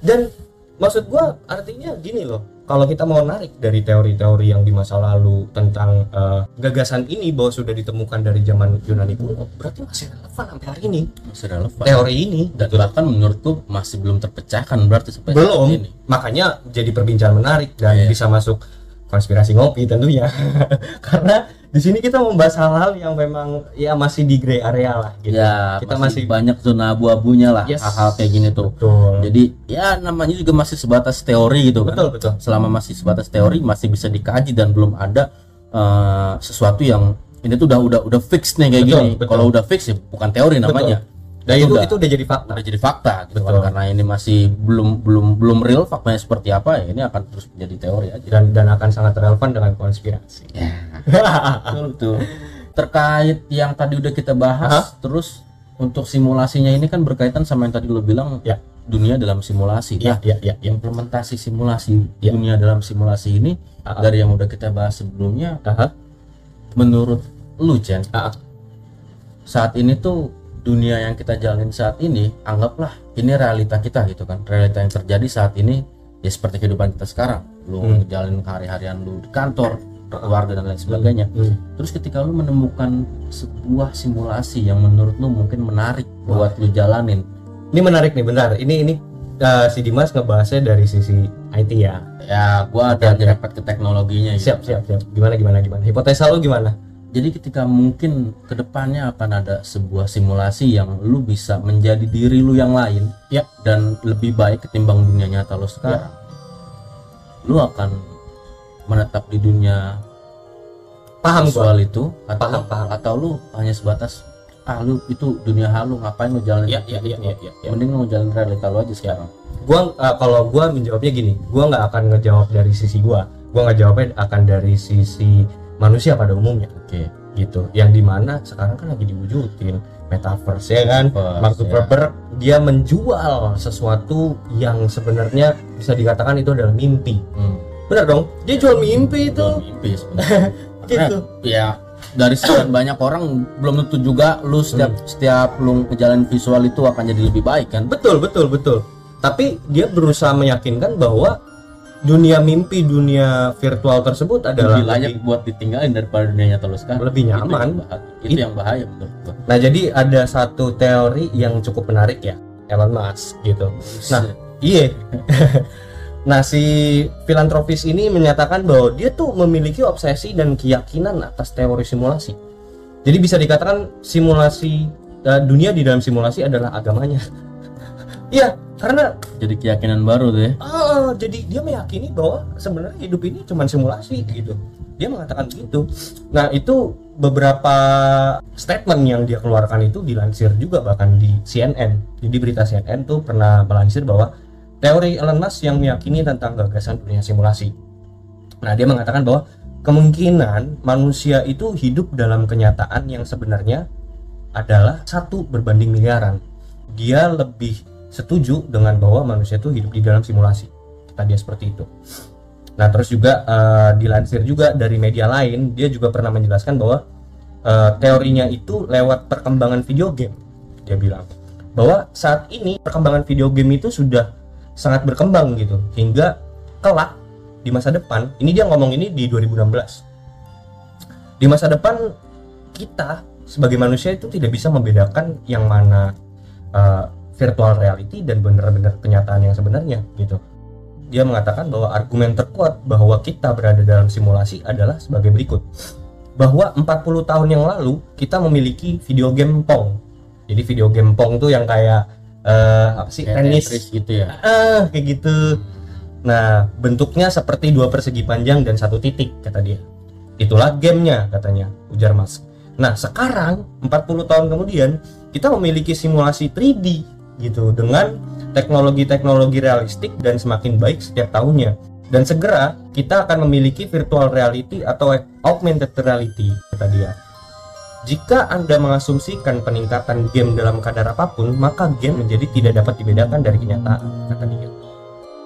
Dan maksud gua artinya gini loh. Kalau kita mau narik dari teori-teori yang di masa lalu tentang eh, gagasan ini bahwa sudah ditemukan dari zaman Yunani kuno, berarti masih relevan sampai hari ini. masih relevan Teori ini dan bahkan menurutku masih belum terpecahkan berarti sampai saat belum. ini Makanya jadi perbincangan menarik dan Iya. bisa masuk konspirasi ngopi tentunya. Karena di sini kita membahas hal-hal yang memang ya masih di gray area lah gitu. ya kita masih, masih, banyak zona abu-abunya lah Yes. hal-hal kayak gini tuh betul. jadi ya namanya juga masih sebatas teori gitu kan betul betul. selama masih sebatas teori masih bisa dikaji dan belum ada eh, sesuatu yang ini tuh udah udah udah fix nih kayak Betul, gini betul. kalau udah fix ya bukan teori namanya Dan itu udah, itu udah jadi fakta. udah jadi fakta gitu kan Betul. karena ini masih belum belum belum real faktanya seperti apa ya ini akan terus menjadi teori aja dan dan akan sangat relevan dengan konspirasi. betul betul terkait yang tadi udah kita bahas terus untuk simulasinya ini kan berkaitan sama yang tadi lo bilang Ya. dunia dalam simulasi Ya, nah ya, ya, ya. implementasi simulasi Ya. dunia dalam simulasi ini Ah. dari yang udah kita bahas sebelumnya Aha. menurut lu Chen Ah. saat ini tuh dunia yang kita jalanin saat ini anggaplah ini realita kita gitu kan realita yang terjadi saat ini ya seperti kehidupan kita sekarang lu Hmm. ngejalanin hari-harian lu di kantor keluarga dan lain sebagainya Hmm. terus ketika lu menemukan sebuah simulasi yang menurut lu mungkin menarik buat lu jalanin Ini menarik nih, bentar. Ini ini uh, si Dimas ngebahasnya dari sisi IT ya. ya gua ada nyerempet ke teknologinya gitu. Siap, siap, siap. Gimana, gimana, gimana? Hipotesa lu gimana? Jadi ketika mungkin ke depannya akan ada sebuah simulasi yang lu bisa menjadi diri lu yang lain, Ya. dan lebih baik ketimbang dunia nyata lu sekarang, lu akan menetap di dunia Paham visual itu atau Paham, paham. atau lu hanya sebatas ah lu itu dunia halu ngapain lu jalan Ya, ya, ya, ya, ya, ya. mending lu jalan realita lu aja sekarang Gua uh, kalau gua menjawabnya gini, gua nggak akan ngejawab dari sisi gua. Gua nggak jawabnya akan dari sisi manusia pada umumnya oke gitu. Yang di mana sekarang kan lagi diwujudin metaverse ya kan. Metaverse, Mark ya. Zuckerberg dia menjual sesuatu yang sebenarnya bisa dikatakan itu adalah mimpi. hmm. Benar dong? Dia jual mimpi itu. Jual mimpi sebenarnya Gitu. ya dari sekian banyak orang belum tentu juga lu setiap Hmm. setiap lu ngejalanin visual itu akan jadi lebih baik kan Betul, betul, betul. Tapi dia berusaha meyakinkan bahwa dunia mimpi, dunia virtual tersebut adalah lebih layak lebih- buat ditinggalin daripada dunia nyata lu sekarang Lebih Itu nyaman. yang bahaya. itu, It- yang bahaya Nah, jadi ada satu teori yang cukup menarik ya, Elon Musk gitu. Nah, iya. nah, si filantropis ini menyatakan bahwa dia tuh memiliki obsesi dan keyakinan atas teori simulasi. Jadi bisa dikatakan simulasi eh, dunia di dalam simulasi adalah agamanya. Iya, karena jadi keyakinan baru tuh ya Ah, jadi dia meyakini bahwa sebenarnya hidup ini cuma simulasi gitu. Dia mengatakan begitu. Nah, itu beberapa statement yang dia keluarkan itu dilansir juga bahkan di CNN. Jadi berita CNN tuh pernah melansir bahwa teori Elon Musk yang meyakini tentang gagasan dunia simulasi. Nah, dia mengatakan bahwa kemungkinan manusia itu hidup dalam kenyataan yang sebenarnya adalah satu berbanding miliaran. Dia lebih setuju dengan bahwa manusia itu hidup di dalam simulasi. Kata dia seperti itu. Nah, terus juga eh, dilansir juga dari media lain, dia juga pernah menjelaskan bahwa eh, teorinya itu lewat perkembangan video game. Dia bilang bahwa saat ini perkembangan video game itu sudah sangat berkembang gitu hingga kelak di masa depan. Ini dia ngomong ini di 2016. Di masa depan kita sebagai manusia itu tidak bisa membedakan yang mana eh, virtual reality dan benar-benar kenyataan yang sebenarnya gitu. Dia mengatakan bahwa argumen terkuat bahwa kita berada dalam simulasi adalah sebagai berikut. Bahwa 40 tahun yang lalu kita memiliki video game Pong. Jadi video game Pong tuh yang kayak eh, apa sih kayak tenis gitu ya ah kayak gitu. Nah, bentuknya seperti dua persegi panjang dan satu titik kata dia. Itulah gamenya katanya, ujar Mas. Nah, sekarang 40 tahun kemudian kita memiliki simulasi 3D gitu dengan teknologi-teknologi realistik dan semakin baik setiap tahunnya. Dan segera kita akan memiliki virtual reality atau augmented reality kata dia. Jika Anda mengasumsikan peningkatan game dalam kadar apa pun, maka game menjadi tidak dapat dibedakan dari kenyataan, kata dia.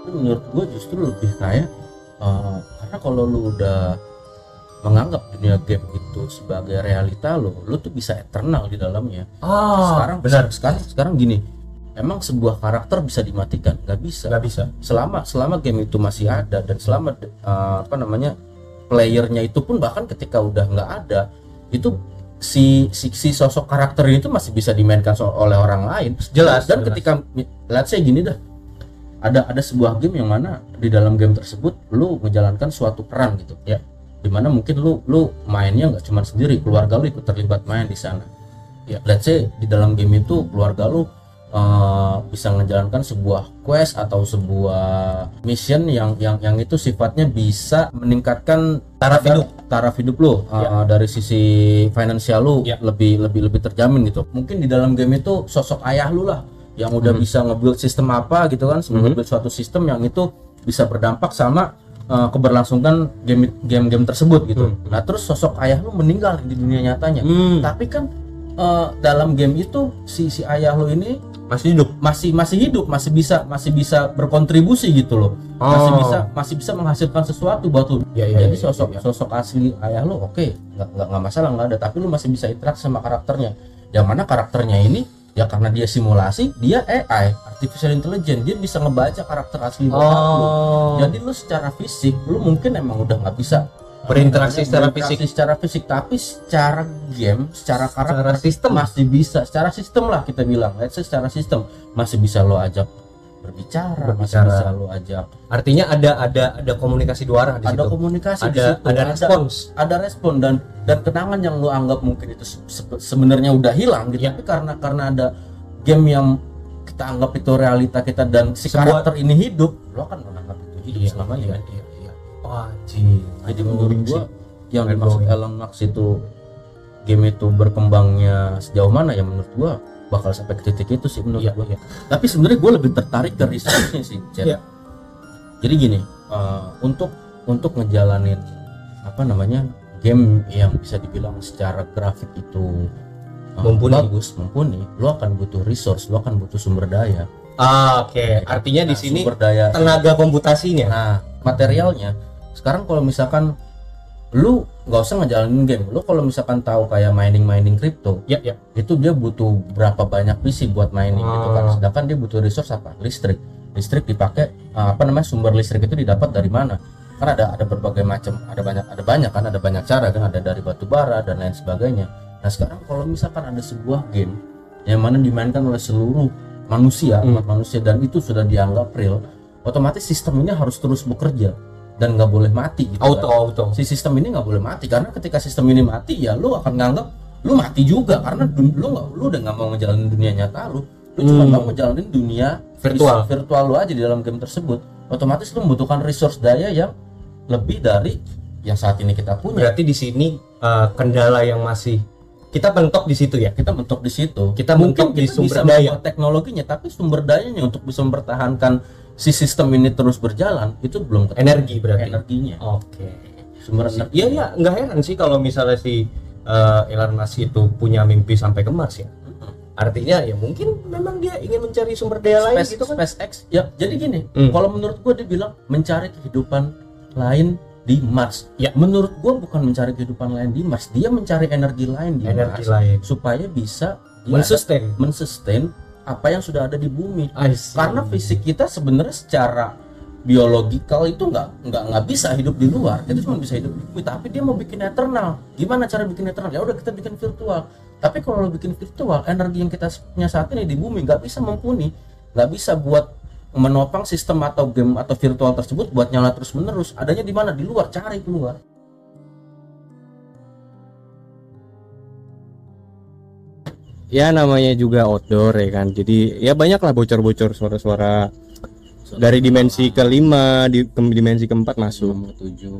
Menurut gue justru lebih kayak eh, karena kalau lu udah menganggap dunia game itu sebagai realita lo lo tuh bisa eternal di dalamnya Ah, sekarang benar. sekarang sekarang gini emang sebuah karakter bisa dimatikan nggak bisa Nggak bisa. selama selama game itu masih ada dan selama uh, apa namanya playernya itu pun bahkan ketika udah nggak ada itu si, si si sosok karakter itu masih bisa dimainkan so- oleh orang lain Jelas, dan jelas. ketika mi- let's say gini dah ada ada sebuah game yang mana di dalam game tersebut lu menjalankan suatu peran gitu Ya. di mana mungkin lu lu mainnya nggak cuma sendiri keluarga lu ikut terlibat main di sana Ya. let's say di dalam game itu keluarga lu uh, bisa menjalankan sebuah quest atau sebuah mission yang yang yang itu sifatnya bisa meningkatkan Taraf hidup. taraf hidup lu. Uh, dari sisi finansial lu Ya. lebih lebih lebih terjamin gitu. Mungkin di dalam game itu sosok ayah lu lah yang udah bisa nge-build sistem apa gitu kan nge-build suatu sistem yang itu bisa berdampak sama uh, keberlangsungan game game-game tersebut gitu. Nah terus sosok ayah lu meninggal di dunia nyatanya. Hmm, tapi kan uh, dalam game itu si si ayah lu ini masih hidup. masih masih hidup masih bisa masih bisa berkontribusi gitu loh masih Oh. bisa masih bisa menghasilkan sesuatu buat lu Ya, ya, jadi ya, sosok ya, ya. sosok asli ayah lu oke nggak nggak nggak masalah nggak ada tapi lu masih bisa interaksi sama karakternya yang mana karakternya ini ya karena dia simulasi dia AI artificial intelligence dia bisa ngebaca karakter asli bokap lu Oh. jadi lu secara fisik lu mungkin emang udah nggak bisa Berinteraksi secara fisik. secara fisik tapi secara game secara karakter Secara sistem. masih bisa secara sistem lah kita bilang let's say secara sistem masih bisa lo ajak berbicara, masih Berbicara. bisa lo ajak Artinya ada ada ada komunikasi dua arah di ada situ. komunikasi di Ada situ ada respons. ada respon dan dan kenangan yang lo anggap mungkin itu se- se- sebenarnya udah hilang gitu Iya. tapi karena karena ada game yang kita anggap itu realita kita dan si Sebuah- karakter ini hidup lo akan menganggap itu hidup selamanya Iya, iya, iya. Wah, anjing. jadi Aduh, menurut gua yang dimaksud. Elon Musk itu game itu berkembangnya sejauh mana ya menurut gua bakal sampai ke titik itu sih menurut Iya, gua iya. tapi sebenarnya gua lebih tertarik ke researchnya sih Cen. Iya. jadi gini eh, untuk untuk ngejalanin apa namanya game yang bisa dibilang secara grafik itu eh, Mumpuni. bagus mumpuni lo akan butuh resource lo akan butuh sumber daya Ah, oke. Artinya di Nah, sini sumber daya tenaga komputasinya. Nah, materialnya sekarang kalau misalkan lu nggak usah ngejalanin game, lu kalau misalkan tahu kayak mining mining crypto, Ya, ya. itu dia butuh berapa banyak PC buat mining gitu kan. Ah. Sedangkan dia butuh resource apa? Listrik. Listrik dipakai uh, apa namanya sumber listrik itu didapat dari mana? Kan ada ada berbagai macam, ada banyak ada banyak kan, ada banyak cara kan, ada dari batu bara dan lain sebagainya. Nah sekarang kalau misalkan ada sebuah game yang mana dimainkan oleh seluruh manusia, Hmm. umat manusia dan itu sudah dianggap real, otomatis sistem ini harus terus bekerja dan nggak boleh mati gitu. Auto, kan. auto. Si sistem ini nggak boleh mati karena ketika sistem ini mati ya lu akan nganggap lu mati juga karena dun- lu nggak lu udah nggak mau ngejalanin dunia nyata lu, lu cuma Hmm. mau ngejalanin dunia Virtual. virtual lu aja di dalam game tersebut. Otomatis lu membutuhkan resource daya yang lebih dari yang saat ini kita punya. Berarti di sini eh, kendala yang masih kita mentok di situ ya. kita mentok di situ. Kita mungkin mentok di kita sumber bisa daya. teknologinya, tapi sumber dayanya untuk bisa mempertahankan si sistem ini terus berjalan itu belum ketemu Energi berarti. energinya. Oke. Sumber energi. Iya ya, nggak heran sih kalau misalnya si eh, Elon Musk itu punya mimpi sampai ke Mars ya. Artinya ya mungkin memang dia ingin mencari sumber daya lain Space, gitu kan. SpaceX ya jadi gini Hmm. kalau menurut gua dia bilang mencari kehidupan lain di Mars Ya. menurut gua bukan mencari kehidupan lain di Mars dia mencari energi lain di Energi Mars lain. supaya bisa Men-sustain. mensustain apa yang sudah ada di bumi. Karena fisik kita sebenarnya secara biologikal itu nggak nggak nggak bisa hidup di luar. Kita cuma bisa hidup di bumi tapi dia mau bikin eternal. Gimana cara bikin eternal? Ya udah kita bikin virtual. Tapi kalau lo bikin virtual energi yang kita punya saat ini di bumi nggak bisa mumpuni. Nggak bisa buat menopang sistem atau game atau virtual tersebut buat nyala terus menerus adanya di mana? Di luar cari keluar ya namanya juga outdoor ya kan? Jadi ya banyak lah bocor-bocor suara-suara dari dimensi kelima di ke dimensi keempat masuk. Tujuh.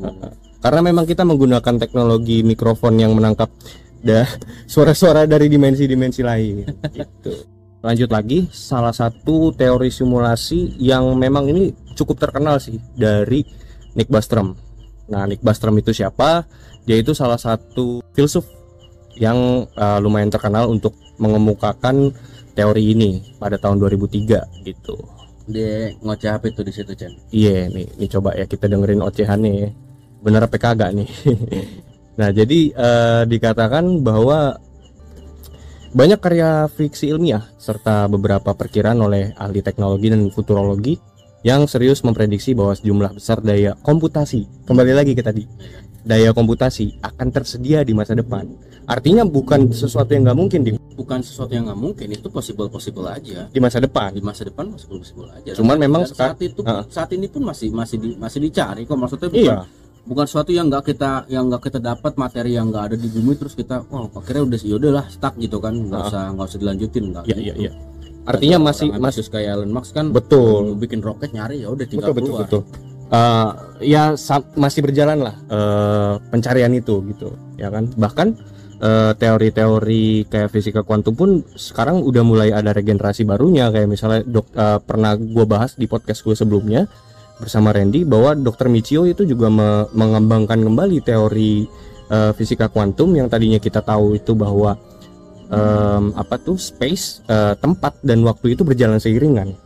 Karena memang kita menggunakan teknologi mikrofon yang menangkap dah suara-suara dari dimensi-dimensi lain. Gitu. Lanjut lagi salah satu teori simulasi yang memang ini cukup terkenal sih dari Nick Bostrom nah Nick Bostrom itu siapa? Dia itu salah satu filsuf yang uh, lumayan terkenal untuk mengemukakan teori ini pada tahun 2003 gitu dia ngoceh apa itu di situ Chen Iya nih, nih coba ya kita dengerin ocehannya ya. Bener apa kagak nih? Nah, jadi eh, dikatakan bahwa banyak karya fiksi ilmiah serta beberapa perkiraan oleh ahli teknologi dan futurologi yang serius memprediksi bahwa sejumlah besar daya komputasi, kembali lagi ke tadi, daya komputasi akan tersedia di masa depan. Artinya bukan sesuatu yang nggak mungkin di, bukan sesuatu yang nggak mungkin itu possible possible aja di masa depan. di masa depan possible possible aja Cuman Dan memang saat sekarang- itu Ah. saat ini pun masih masih di, masih dicari kok maksudnya bukan Iya, bukan sesuatu yang nggak kita yang nggak kita dapat materi yang nggak ada di bumi terus kita wah akhirnya udah ya udahlah stuck gitu kan nggak Ah. usah nggak usah dilanjutin nggak iya, gitu. iya, iya. Artinya Orang masih masih kayak Elon Musk kan betul. bikin roket nyari ya udah tinggal betul betul keluar betul Eh, ya sa- masih berjalan lah eh, pencarian itu gitu ya kan bahkan eh, teori-teori kayak fisika kuantum pun sekarang udah mulai ada regenerasi barunya kayak misalnya dok eh, pernah gue bahas di podcast gue sebelumnya bersama Randy bahwa Dr. Michio itu juga me- mengembangkan kembali teori eh, fisika kuantum yang tadinya kita tahu itu bahwa em, apa tuh space eh, tempat dan waktu itu berjalan seiringan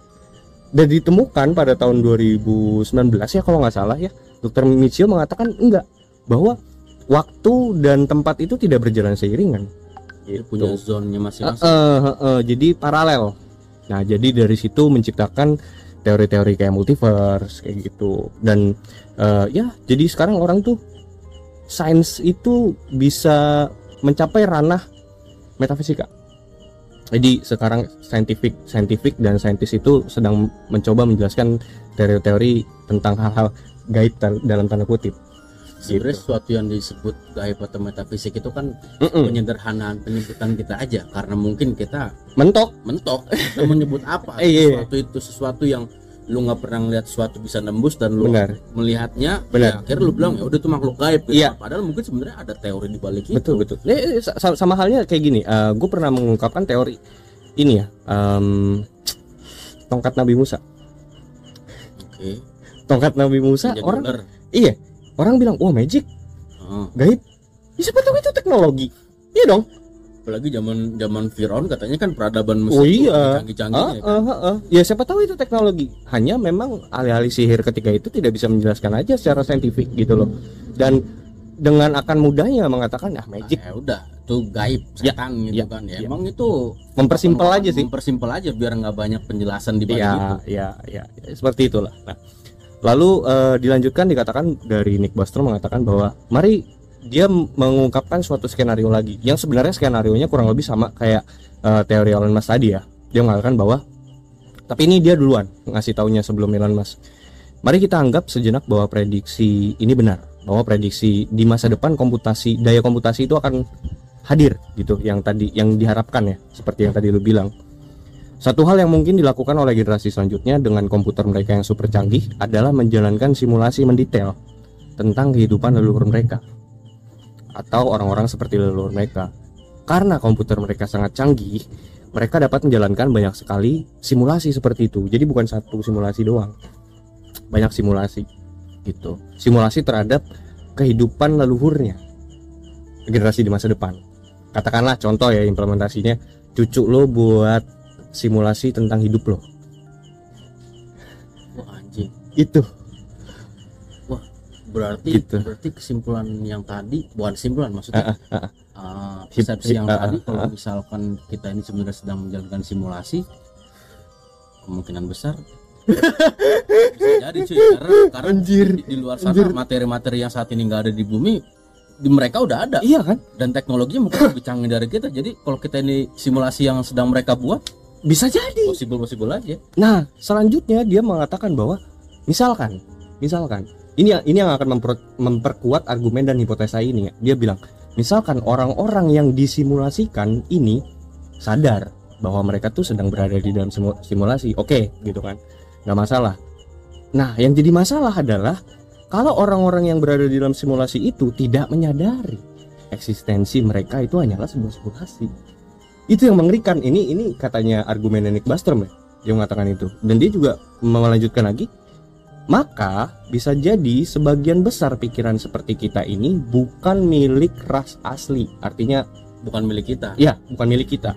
dan ditemukan pada tahun 2019 ya kalau nggak salah ya Dr. Michio mengatakan enggak bahwa waktu dan tempat itu tidak berjalan seiringan Dia punya zonnya masing-masing. Eh, eh, eh, jadi paralel. Nah jadi dari situ menciptakan teori-teori kayak multiverse kayak gitu. Dan eh, ya jadi sekarang orang tuh sains itu bisa mencapai ranah metafisika. Jadi sekarang scientific scientific dan saintis itu sedang mencoba menjelaskan teori-teori tentang hal-hal gaib dalam tanda kutip sebenarnya gitu. sesuatu yang disebut gaib atau metafisik itu kan Mm-mm. penyederhanaan penyebutan kita aja karena mungkin kita mentok mentok kita menyebut apa Eh, iya, sesuatu itu sesuatu yang lu nggak pernah ngeliat sesuatu bisa nembus dan lu benar melihatnya Benar. ya, akhirnya lu bilang ya udah itu makhluk gaib gitu. Iya. padahal mungkin sebenarnya ada teori di balik itu betul betul Eh, eh, sa- sama halnya kayak gini gue pernah mengungkapkan teori ini ya em, tongkat Nabi Musa oke tongkat Nabi Musa Jadi orang ular. iya orang bilang wah magic. Oh, gaib. Ya, siapa tahu itu teknologi. Iya dong. Apalagi zaman zaman Firaun katanya kan peradaban Oh, Mesir tuh iya. canggih-canggihnya Ah, kan. ah, ah, ah. ya siapa tahu itu teknologi. Hanya memang alih-alih sihir ketika itu tidak bisa menjelaskan aja secara saintifik gitu loh. Dan dengan akan mudahnya mengatakan ah magic. Ya udah. Itu gaib Ya, setan gitu ya, kan. Ya, ya. emang itu mempersimpel aja sih. mempersimpel aja biar nggak banyak penjelasan di balik itu. ya, ya, ya, seperti itulah. Nah, lalu eh, dilanjutkan dikatakan dari Nick Bostrom mengatakan bahwa mari dia mengungkapkan suatu skenario lagi yang sebenarnya skenario nya kurang lebih sama kayak eh, teori Elon Musk tadi ya. Dia mengatakan bahwa tapi ini dia duluan ngasih taunya sebelum Elon Musk. Mari kita anggap sejenak bahwa prediksi ini benar, bahwa prediksi di masa depan komputasi daya komputasi itu akan hadir gitu yang tadi yang diharapkan ya, seperti yang tadi lu bilang. Satu hal yang mungkin dilakukan oleh generasi selanjutnya dengan komputer mereka yang super canggih adalah menjalankan simulasi mendetail tentang kehidupan leluhur mereka atau orang-orang seperti leluhur mereka. Karena komputer mereka sangat canggih, mereka dapat menjalankan banyak sekali simulasi seperti itu. Jadi bukan satu simulasi doang. Banyak simulasi gitu. Simulasi terhadap kehidupan leluhurnya. Generasi di masa depan. Katakanlah contoh ya implementasinya cucu lo buat simulasi tentang hidup lo. Wah anjing. Itu. Berarti Gitu. berarti kesimpulan yang tadi bukan kesimpulan maksudnya. Uh, Hip- persepsi yang tadi kalau misalkan kita ini sebenarnya sedang menjalankan simulasi kemungkinan besar bisa jadi cuy. Karena karena Anjir. di, di luar sana materi-materi yang saat ini nggak ada di bumi di mereka udah ada. Iya kan? Dan teknologinya mungkin lebih canggih dari kita. Jadi kalau kita ini simulasi yang sedang mereka buat bisa jadi. Possible possible aja. Nah selanjutnya dia mengatakan bahwa misalkan misalkan ini yang ini yang akan memper- memperkuat argumen dan hipotesa ini. Ya. dia bilang misalkan orang-orang yang disimulasikan ini sadar bahwa mereka tuh sedang berada di dalam simu- simulasi. Oke gitu kan. Nggak masalah. Nah yang jadi masalah adalah kalau orang-orang yang berada di dalam simulasi itu tidak menyadari eksistensi mereka itu hanyalah sebuah simulasi itu yang mengerikan. Ini ini katanya argumen Nick Bostrom ya dia mengatakan itu. Dan dia juga melanjutkan lagi maka bisa jadi sebagian besar pikiran seperti kita ini bukan milik ras asli. Artinya bukan milik kita. Ya bukan milik kita.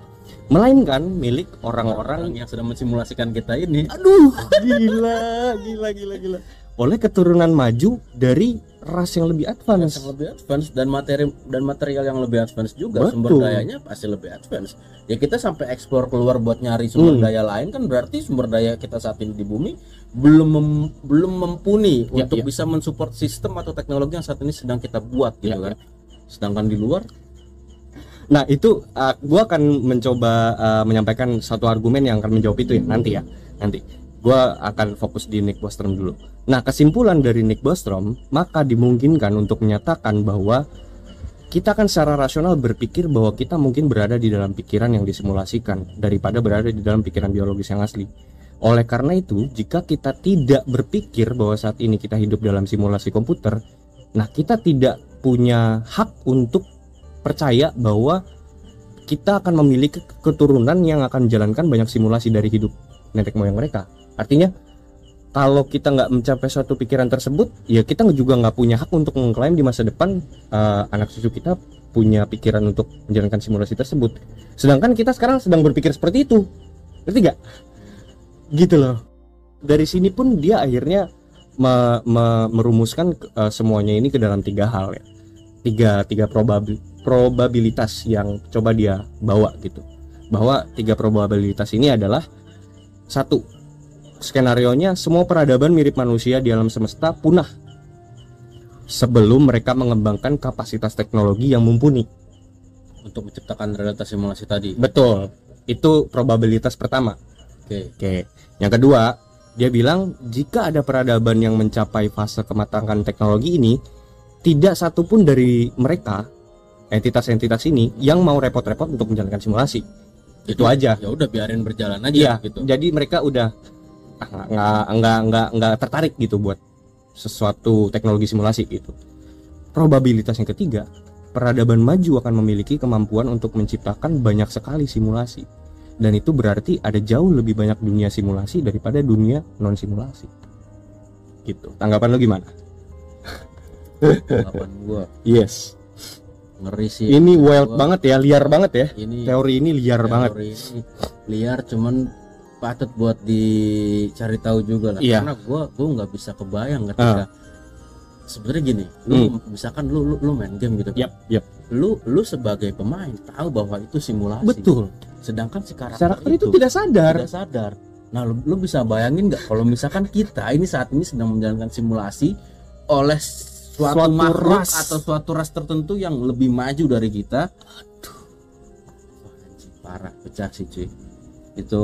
Melainkan milik orang-orang orang yang sedang mensimulasikan kita ini. Aduh gila gila gila gila. Oleh keturunan maju dari ras yang lebih advance. yang lebih advance dan materi dan material yang lebih advance juga Betul. sumber dayanya pasti lebih advance ya kita sampai eksplor keluar buat nyari sumber Hmm. daya lain kan berarti sumber daya kita saat ini di bumi belum mem- belum mumpuni Ya, untuk ya. bisa mensupport sistem atau teknologi yang saat ini sedang kita buat gitu Ya, kan sedangkan di luar Nah itu uh, gue akan mencoba uh, menyampaikan satu argumen yang akan menjawab itu ya nanti ya nanti. Gue akan fokus di Nick Bostrom dulu. Nah kesimpulan dari Nick Bostrom maka dimungkinkan untuk menyatakan bahwa kita kan secara rasional berpikir bahwa kita mungkin berada di dalam pikiran yang disimulasikan daripada berada di dalam pikiran biologis yang asli. Oleh karena itu, jika kita tidak berpikir bahwa saat ini kita hidup dalam simulasi komputer, nah kita tidak punya hak untuk percaya bahwa kita akan memiliki keturunan yang akan menjalankan banyak simulasi dari hidup nenek moyang mereka. Artinya kalau kita nggak mencapai suatu pikiran tersebut, ya kita juga nggak punya hak untuk mengklaim di masa depan eh, anak cucu kita punya pikiran untuk menjalankan simulasi tersebut. Sedangkan kita sekarang sedang berpikir seperti itu, ngerti nggak? Gitu loh. Dari sini pun dia akhirnya me- me- merumuskan eh, semuanya ini ke dalam tiga hal ya, tiga tiga probabil probabilitas yang coba dia bawa gitu bahwa tiga probabilitas ini adalah satu skenario nya semua peradaban mirip manusia di alam semesta punah sebelum mereka mengembangkan kapasitas teknologi yang mumpuni. Untuk menciptakan realitas simulasi tadi. Betul. Itu probabilitas pertama. Oke. Oke. Yang kedua dia bilang jika ada peradaban yang mencapai fase kematangan teknologi ini tidak satupun dari mereka entitas-entitas ini yang mau repot-repot untuk menjalankan simulasi. Itu aja. ya udah biarin berjalan aja Iya, gitu. Jadi mereka udah ah, nggak nggak nggak nggak tertarik gitu buat sesuatu teknologi simulasi gitu. Probabilitas yang ketiga, peradaban maju akan memiliki kemampuan untuk menciptakan banyak sekali simulasi. Dan itu berarti ada jauh lebih banyak dunia simulasi daripada dunia non simulasi. Gitu. Tanggapan lo gimana? Tanggapan gua Yes. ngeri sih Ini wild Gua- banget ya, liar banget ya. ini Teori ini liar banget. teori ini liar cuman patut buat dicari tahu juga lah Iya. karena gua gua nggak bisa kebayang ketika sebenarnya gini lu misalkan lu, lu lu main game gitu kan. Yap, yap. lu lu sebagai pemain tahu bahwa itu simulasi Betul. sedangkan si karakter, Karakter itu tidak sadar. tidak sadar nah lu, lu bisa bayangin nggak kalau misalkan kita ini saat ini sedang menjalankan simulasi oleh suatu, Suatu makhluk ras. atau suatu ras tertentu yang lebih maju dari kita Wah, anjing, parah pecah sih cuy itu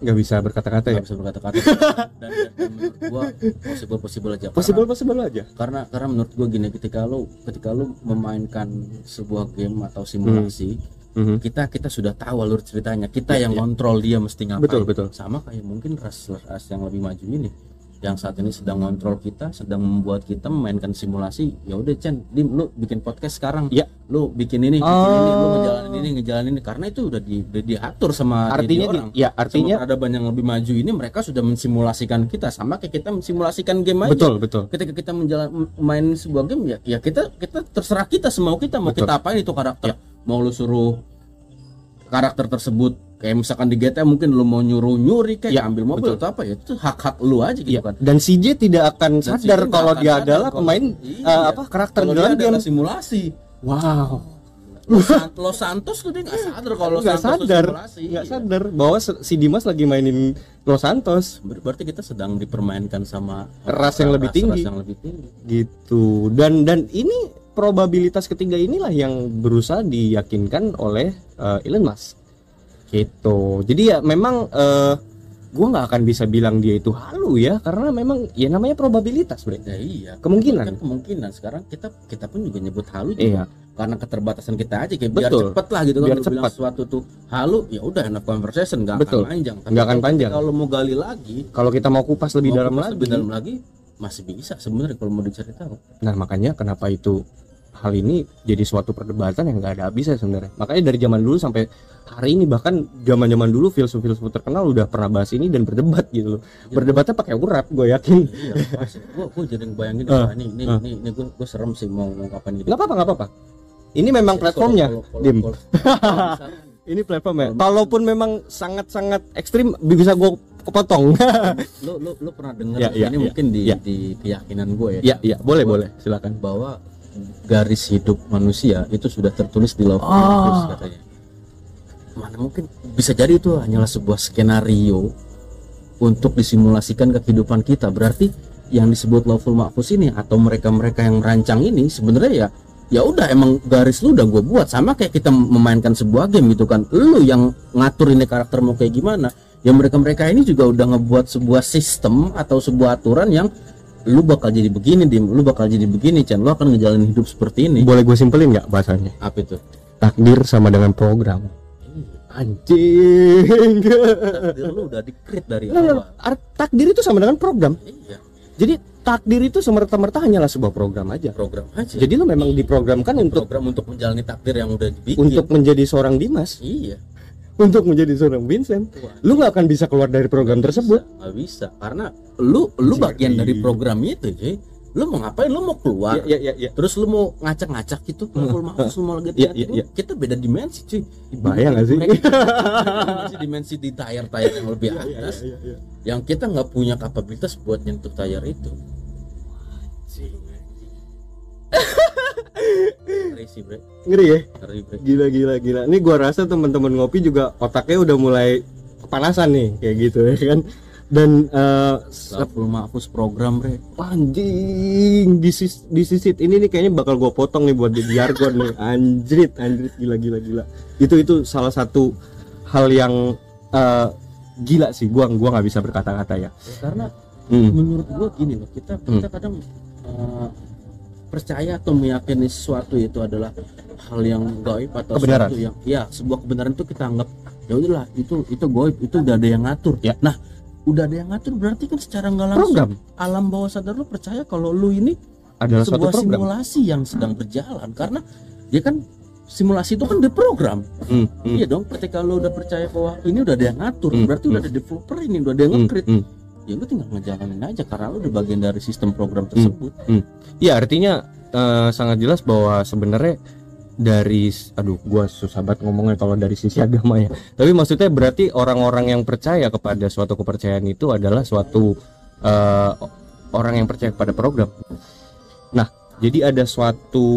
nggak bisa berkata-kata ya. nggak bisa berkata-kata dan, dan, dan menurut gua possible possible aja Possible possible aja. karena karena menurut gua gini ketika lu ketika lu memainkan sebuah game atau simulasi Mhm. kita kita sudah tahu alur ceritanya kita Iya, yang iya. kontrol dia mesti ngapain Betul, betul. sama kayak mungkin ras ras yang lebih maju ini yang saat ini sedang kontrol kita sedang membuat kita memainkan simulasi ya udah Chen dim lu bikin podcast sekarang Iya. lu bikin ini bikin ini lu Oh. ngejalanin ini ngejalanin ini karena itu udah di udah diatur sama Artinya di- orang ya artinya artinya peradaban yang lebih maju ini mereka sudah mensimulasikan kita sama kayak kita mensimulasikan game aja betul betul. ketika kita menjalan main sebuah game ya ya kita kita terserah kita semau kita mau Betul. kita apain itu karakter mau lu suruh karakter tersebut kayak misalkan di GTA mungkin lu mau nyuruh nyuri kayak Ya, ambil mobil betul. atau apa ya itu hak hak lu aja gitu Iya. kan Dan CJ tidak akan Dan sadar CJ kalau akan dia adalah kalau- pemain Iya. eh, apa karakter kalau di dalam game. simulasi Wow. Los, San- Los Santos tuh dia nggak sadar kalau Los Nggak Santos sadar, simulasi nggak Iya. sadar bahwa si Dimas lagi mainin Los Santos Ber- berarti kita sedang dipermainkan sama Ras yang lebih ras- tinggi. ras yang lebih tinggi gitu. Dan dan ini probabilitas ketiga inilah yang berusaha diyakinkan oleh eh, Elon Musk. Gitu. Jadi ya memang eh gua nggak akan bisa bilang dia itu halu ya karena memang ya namanya probabilitas, Bre. ya iya Kemungkinan. kan kemungkinan sekarang kita kita pun juga nyebut halu juga Iya. karena keterbatasan kita aja kayak biar Betul. cepet lah gitu kan Biar lu bilang sesuatu tuh halu ya udah enough conversation nggak akan panjang Tapi Nggak akan panjang. kalau mau gali lagi Kalau kita mau kupas lebih mau dalam kupas lagi. lebih dalam lagi masih bisa sebenarnya kalau mau dicari tahu Nah makanya kenapa itu hal ini jadi suatu perdebatan yang nggak ada habisnya sebenarnya. Makanya dari zaman dulu sampai hari ini bahkan zaman-zaman dulu filsuf-filsuf terkenal udah pernah bahas ini dan berdebat gitu loh. Berdebatnya pakai urap, gue yakin. iya gua gua jadi ngebayangin Ah, wah, ini ini ah. ini, ini gua, gua serem sih mau ngungkapin gitu Nggak apa-apa, nggak apa-apa. Ini memang platformnya, Kalau- kalau- Dim. kalau- kalau Ini platformnya. Kalaupun memang sangat-sangat ekstrim, bisa gue kepotong lu lu lu pernah dengar Ya, ya, ini ya, mungkin di ya. di keyakinan gue ya ya ya boleh boleh silakan bahwa garis hidup manusia itu sudah tertulis di Love Oh. Katanya. Mana mungkin bisa jadi itu hanyalah sebuah skenario untuk disimulasikan ke kehidupan kita. Berarti yang disebut Lawful Mahfuz ini atau mereka-mereka yang merancang ini sebenarnya ya ya udah emang garis lu udah gue buat sama kayak kita memainkan sebuah game gitu kan lu yang ngatur ini karakter mau kayak gimana ya mereka-mereka ini juga udah ngebuat sebuah sistem atau sebuah aturan yang lu bakal jadi begini dim. Lu bakal jadi begini Chan. Lu akan ngejalanin hidup seperti ini. Boleh gue simpelin nggak bahasanya? Apa itu? Takdir sama dengan program. Anjing. Takdir lu udah di-create dari nggak, awal. takdir itu sama dengan program. Iya. Jadi takdir itu semerta-merta hanyalah sebuah program aja. Program aja. Jadi lu memang diprogramkan untuk program untuk menjalani takdir yang udah dibikin. untuk menjadi seorang Dimas. Iya untuk menjadi seorang Vincent lu nggak akan bisa keluar dari program tersebut. Nggak bisa karena lu lu Jadi- bagian dari program itu cuy lu mau ngapain? Lu mau keluar. Ya ya ya, ya. terus lu mau ngacak-ngacak gitu lu mau lu mau lagi iya. kita beda dimensi cuy. Bayang nggak sih? Dimensi dimensi di tayar-tayar yang lebih atas. Iya, yang kita nggak punya kapabilitas buat nyentuh tayar itu ngeri sih bre. Ngeri ya? Ngeri bre. Gila gila gila. Ini gua rasa teman-teman ngopi juga otaknya udah mulai kepanasan nih kayak gitu ya kan. Dan eh, Laful Mahfuz program bre. Anjing di sis di sisit ini nih kayaknya bakal gua potong nih buat jadi jargon nih. Anjrit anjrit. Gila gila gila. Itu itu salah satu hal yang eh, gila sih. Gua gua nggak bisa berkata-kata ya. Ya, karena Hmm. menurut gua gini loh kita kita kadang eh, percaya atau meyakini sesuatu itu adalah hal yang gaib atau Kebenaran. sesuatu yang ya sebuah kebenaran itu kita anggap ya udahlah itu itu gaib itu udah ada yang ngatur. Ya. nah udah ada yang ngatur berarti kan secara nggak langsung program. alam bawah sadar lu percaya kalau lu ini adalah sebuah program. simulasi yang sedang berjalan. Karena dia kan simulasi itu kan diprogram Hmm, hmm, iya dong ketika lu udah percaya bahwa ini udah ada yang ngatur Hmm, berarti udah ada developer ini udah ada yang hmm, nge-create. hmm. ya lu tinggal ngejalanin aja karena lu udah bagian dari sistem program tersebut Ya artinya eh, sangat jelas bahwa sebenarnya dari aduh gua susah banget ngomongnya kalau dari sisi agama ya. Tapi maksudnya berarti orang-orang yang percaya kepada suatu kepercayaan itu adalah suatu eh, orang yang percaya kepada program. Nah, jadi ada suatu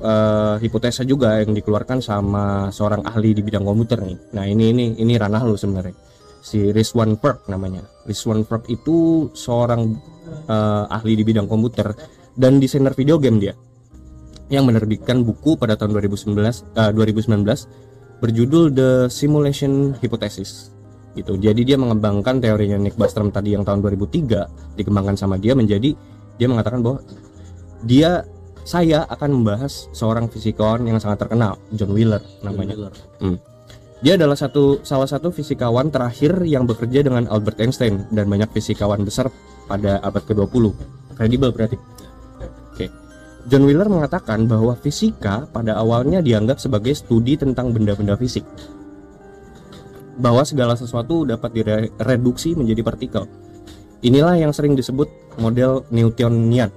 eh, hipotesa juga yang dikeluarkan sama seorang ahli di bidang komputer nih. Nah, ini ini ini ranah lu sebenarnya. Si Rizwan Perk namanya. Rizwan Perk itu seorang eh, ahli di bidang komputer dan desainer video game dia yang menerbitkan buku pada tahun 2019 eh, 2019 berjudul The Simulation Hypothesis gitu. Jadi dia mengembangkan teorinya Nick Bostrom tadi yang tahun 2003 dikembangkan sama dia menjadi dia mengatakan bahwa dia saya akan membahas seorang fisikawan yang sangat terkenal John Wheeler namanya. Miller. Dia adalah satu salah satu fisikawan terakhir yang bekerja dengan Albert Einstein dan banyak fisikawan besar pada abad ke-20. Kredibel berarti. John Wheeler mengatakan bahwa fisika pada awalnya dianggap sebagai studi tentang benda-benda fisik. Bahwa segala sesuatu dapat direduksi menjadi partikel. Inilah yang sering disebut model Newtonian.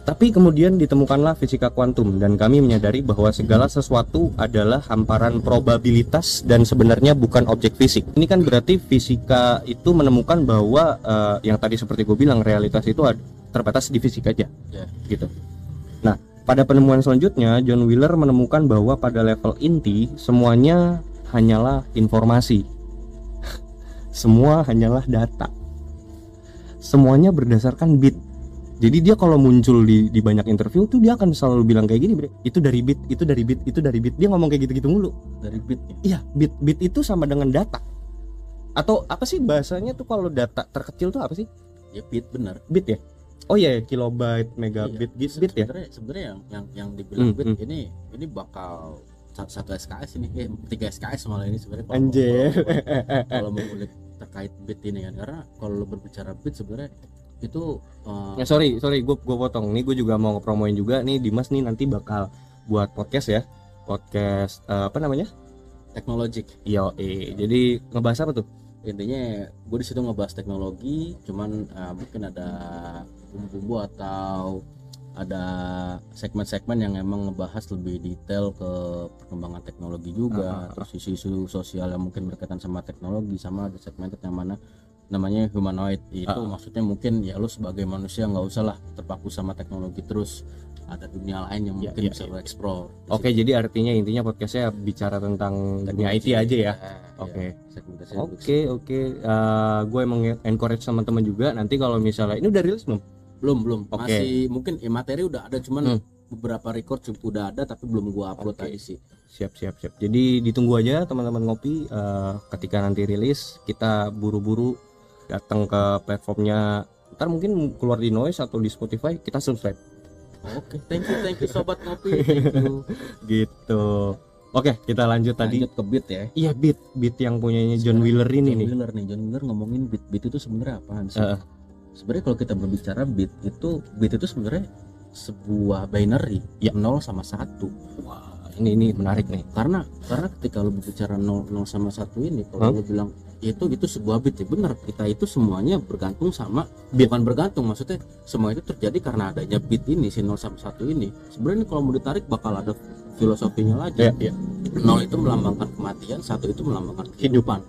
Tapi kemudian ditemukanlah fisika kuantum dan kami menyadari bahwa segala sesuatu adalah hamparan probabilitas dan sebenarnya bukan objek fisik. Ini kan berarti fisika itu menemukan bahwa eh, yang tadi seperti gue bilang realitas itu ad- terbatas di fisik aja, Ya. gitu. Nah, pada penemuan selanjutnya John Wheeler menemukan bahwa pada level inti semuanya hanyalah informasi. Semua hanyalah data. Semuanya berdasarkan bit. Jadi dia kalau muncul di, di banyak interview tuh dia akan selalu bilang kayak gini, Bre. Itu dari bit, itu dari bit, itu dari bit. Dia ngomong kayak gitu-gitu mulu. dari bitnya Iya, bit bit itu sama dengan data. Atau apa sih bahasanya tuh kalau data terkecil tuh apa sih? ya bit benar Bit ya? Oh iya, ya, kilobyte, megabit, Iya. bit, bit ya. sebenarnya yang yang yang dibilang Hmm, bit hmm. ini ini bakal sa- satu SKS ini eh tiga SKS malah ini sebenarnya kalau- Anjir. kalau- kalau mau ngulik terkait bit ini kan karena kalau lo berbicara bit sebenarnya itu eh, Ya sorry, sorry, gue gue potong. Nih gue juga mau ngepromoin juga nih Dimas nih nanti bakal buat podcast ya, podcast eh, apa namanya? teknologi Yo, eh. jadi ngebahas apa tuh? intinya gue di situ ngebahas teknologi cuman eh, mungkin ada bumbu-bumbu atau ada segmen-segmen yang emang ngebahas lebih detail ke perkembangan teknologi juga ah, ah. terus isu-isu sosial yang mungkin berkaitan sama teknologi sama ada segmented yang mana namanya humanoid itu ah. maksudnya mungkin ya lu sebagai manusia nggak usah lah terpaku sama teknologi terus ada dunia lain yang Ya, mungkin ya, bisa ya. lu explore Oke, jadi artinya intinya podcastnya bicara tentang dunia IT aja ya. Oke. Segmentasi Oke, oke. Eh, gue emang encourage teman-teman juga nanti kalau misalnya ini udah rilis belum? Belum belum Oke. masih mungkin ya, materi udah ada cuman Hmm. beberapa record udah ada tapi belum gua upload Oke. aja sih Siap, siap, siap. Jadi ditunggu aja teman-teman ngopi eh, ketika nanti rilis kita buru-buru datang ke platformnya. Ntar mungkin keluar di Noise atau di Spotify kita subscribe oke thank you thank you sobat ngopi thank you gitu. Oke, kita lanjut tadi. lanjut ke beat ya Iya beat, beat yang punyanya John Wheeler ini John nih. Wheeler nih John Wheeler ngomongin beat beat itu sebenarnya apaan sih Heeh. Sebenarnya kalau kita berbicara beat itu beat itu sebenarnya sebuah binary Ya. 0 sama 1 Wah, ini ini menarik nih. karena karena ketika lu berbicara 0, 0 sama 1 ini kalau lu bilang itu itu sebuah beat ya benar kita itu semuanya bergantung sama Beat. bukan bergantung maksudnya semua itu terjadi karena adanya beat ini si 0 sama 1 ini sebenarnya kalau mau ditarik bakal ada filosofinya lagi Ya, ya. 0 itu melambangkan kematian satu itu melambangkan kehidupan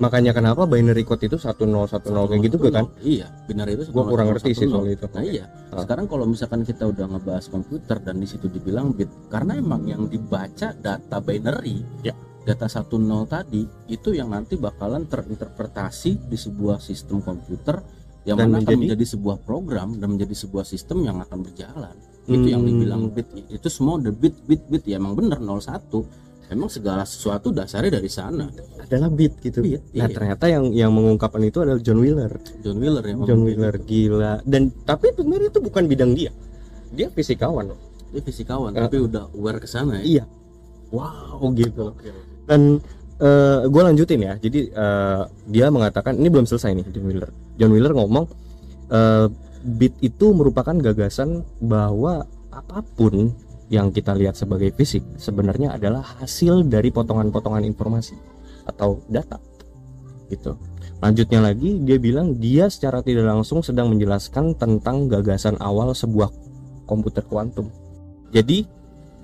Makanya kenapa binary code itu 1010 kayak gitu kan? iya benar itu Gua kurang ngerti sih 1010. soal itu. Nah iya, Ah. sekarang kalau misalkan kita udah ngebahas komputer dan di situ dibilang bit, karena emang yang dibaca data binary, Ya. data 1-0 tadi itu yang nanti bakalan terinterpretasi di sebuah sistem komputer yang Dan mana akan menjadi- menjadi sebuah program dan menjadi sebuah sistem yang akan berjalan. Itu yang Hmm. dibilang bit, itu semua the bit bit bit ya emang bener 01. Emang segala sesuatu dasarnya dari sana. adalah beat gitu. Beat, Nah iya. ternyata yang yang mengungkapkan itu adalah John Wheeler. John Wheeler yang John Wheeler gila. Dan tapi sebenarnya itu bukan bidang dia. Dia fisikawan. loh. Dia fisikawan Ah. tapi udah aware ke sana ya. Iya. Wow gitu. Dan gue lanjutin ya. Jadi eh, dia mengatakan ini belum selesai nih John Wheeler. John Wheeler ngomong eh, beat itu merupakan gagasan bahwa apa pun yang kita lihat sebagai fisik sebenarnya adalah hasil dari potongan-potongan informasi atau data gitu. Lanjutnya lagi dia bilang dia secara tidak langsung sedang menjelaskan tentang gagasan awal sebuah komputer kuantum. Jadi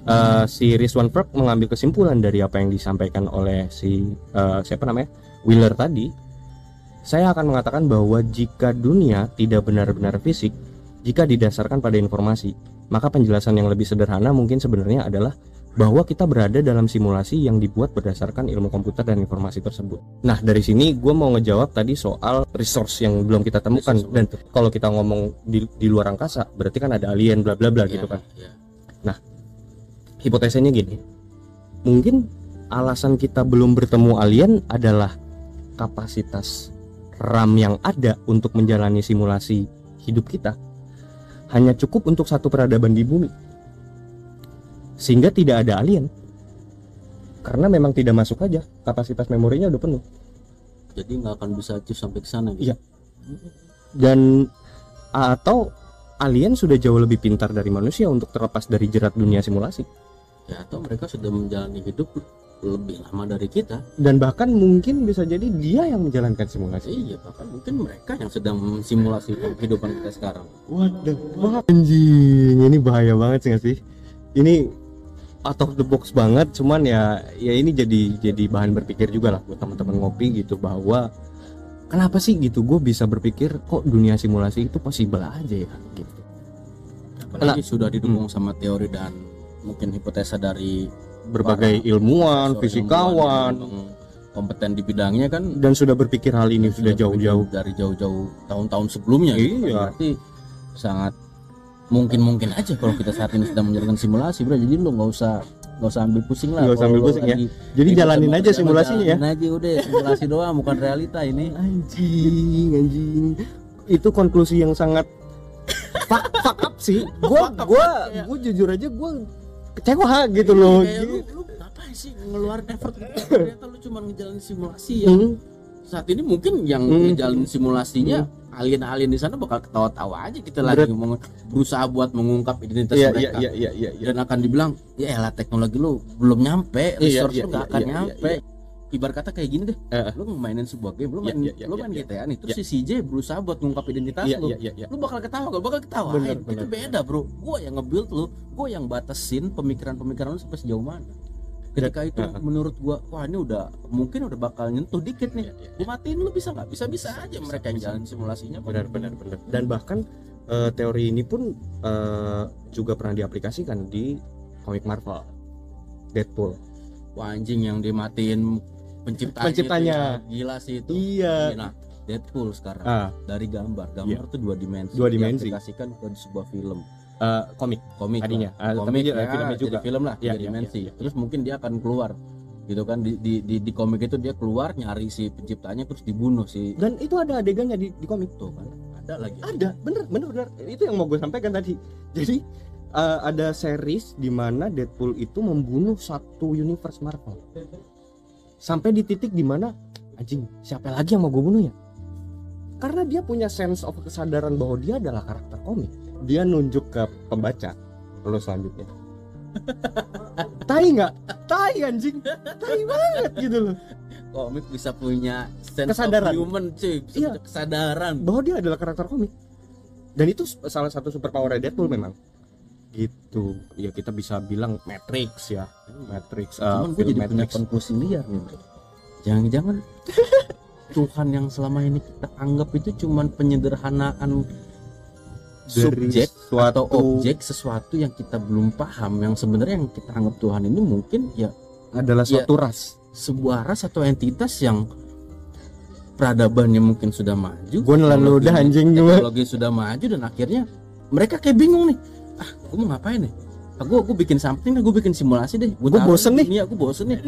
eh, si Rizwan Perk mengambil kesimpulan dari apa yang disampaikan oleh si eh, siapa namanya Wheeler tadi. Saya akan mengatakan bahwa jika dunia tidak benar-benar fisik, jika didasarkan pada informasi, maka penjelasan yang lebih sederhana mungkin sebenarnya adalah bahwa kita berada dalam simulasi yang dibuat berdasarkan ilmu komputer dan informasi tersebut. Nah dari sini gue mau ngejawab tadi soal resource yang belum kita temukan Resource, dan kalau kita ngomong di, di luar angkasa berarti kan ada alien bla bla bla gitu kan. Iya. Hipotesanya gini, mungkin alasan kita belum bertemu alien adalah kapasitas RAM yang ada untuk menjalani simulasi hidup kita hanya cukup untuk satu peradaban di bumi sehingga tidak ada alien karena memang tidak masuk aja kapasitas memorinya udah penuh jadi nggak akan bisa achieve sampai ke sana gitu. Iya. dan atau alien sudah jauh lebih pintar dari manusia untuk terlepas dari jerat dunia simulasi ya atau mereka sudah menjalani hidup lebih lama dari kita. Dan bahkan mungkin bisa jadi dia yang menjalankan simulasi. Iya bahkan mungkin mereka yang sedang mensimulasi kehidupan kita sekarang. Waduh, wah anjing, ini bahaya banget sih nggak sih? Ini out of the box banget, cuman ya ya ini jadi jadi bahan berpikir juga lah buat teman-teman ngopi gitu bahwa kenapa sih gitu? Gue bisa berpikir kok dunia simulasi itu possible aja ya gitu. apalagi sudah didukung sama teori dan mungkin hipotesa dari Berbagai Para ilmuwan, fisikawan ilmuwan kompeten di bidangnya kan dan sudah berpikir hal ini sudah jauh-jauh. dari jauh-jauh tahun-tahun sebelumnya gitu. Iya. berarti sangat mungkin-mungkin aja kalau kita saat ini sedang menjalankan simulasi bro jadi lu nggak usah nggak usah ambil pusing lah Nggak usah ambil pusing ya. lagi Jadi jalanin aja simulasinya ya. jalanin aja udah simulasi doang bukan realita ini Anjing, anjing. Itu konklusi yang sangat fuck, fuck up sih. Gua gua gua jujur aja gua kecewa gitu loh. kayak lu, lu ngapain sih ngeluarin effort ternyata lu cuma ngejalanin simulasi ya Hmm. saat ini mungkin yang Hmm. ngejalanin simulasinya alien-alien di sana bakal ketawa-tawa aja kita lagi ngomong berusaha buat mengungkap identitas Iya iya mereka iya iya iya. iya. dan akan dibilang ya elah teknologi lu belum nyampe Iya, resource iya, lu nggak iya, akan iya, nyampe iya, ibarat kata kayak gini deh Eh, eh. lu mainin sebuah game lu Ya, main ya, ya, lu ya, main ya. GTA nih terus si CJ berusaha buat ngungkap identitas Iya, lu. iya, iya, iya. lu bakal ketawa gak bakal ketawa. Bener, itu bener. beda bro. Gua yang nge-build lu gua yang batasin pemikiran-pemikiran lu sampai sejauh mana. Ketika itu Heeh. menurut gua wah ini udah mungkin udah bakal nyentuh dikit nih. Gua matiin lu bisa nggak? Bisa bisa aja mereka yang jalan simulasinya benar benar benar dan bahkan eh, teori ini pun eh, juga pernah diaplikasikan di komik Marvel Deadpool. Wah anjing yang dimatiin penciptanya Penciptanya. itu ya. gila sih itu. Iya. Nah Deadpool sekarang. Ah. Dari gambar. Gambar tuh dua dimensi. Dua dimensi. diaplikasikan ke sebuah film. Eh, komik. Komik Tadinya. lah. Ah, tapi komik dia- ya, filmnya jadi juga. film lah tiga iya, dimensi. iya, iya. terus mungkin dia akan keluar gitu kan. Di, di, di, di komik itu dia keluar nyari si penciptanya terus dibunuh si dan itu ada adegannya di, di komik. Tuh kan. Ada lagi. Ada. Bener bener bener. Itu yang mau gue sampaikan tadi. Jadi eh, ada series di mana Deadpool itu membunuh satu universe Marvel sampai di titik di mana anjing siapa lagi yang mau gue bunuh ya? Karena dia punya sense of kesadaran bahwa dia adalah karakter komik. Dia nunjuk ke pembaca lo selanjutnya. Tai nggak? Tai anjing. Tai banget gitu loh. Komik bisa punya sense Kesadaran. of human cuy. Bisa Iya. kesadaran. Bahwa dia adalah karakter komik. Dan itu salah satu superpower Deadpool memang gitu. Ya kita bisa bilang Matrix ya. Matrix uh, cuman gue jadi punya konklusi liar nih bro. Jangan-jangan Tuhan yang selama ini kita anggap itu cuman penyederhanaan subjek atau suatu- objek sesuatu yang kita belum paham yang sebenarnya yang kita anggap Tuhan ini mungkin ya adalah Ya. suatu ras. sebuah ras atau entitas yang peradabannya mungkin sudah maju gue nelan udah anjing gue teknologi sudah maju dan akhirnya mereka kayak bingung nih ah gue mau ngapain nih? Ah, gue gue bikin something gue bikin simulasi deh. Gua bosen nih. iya gue bosen nih.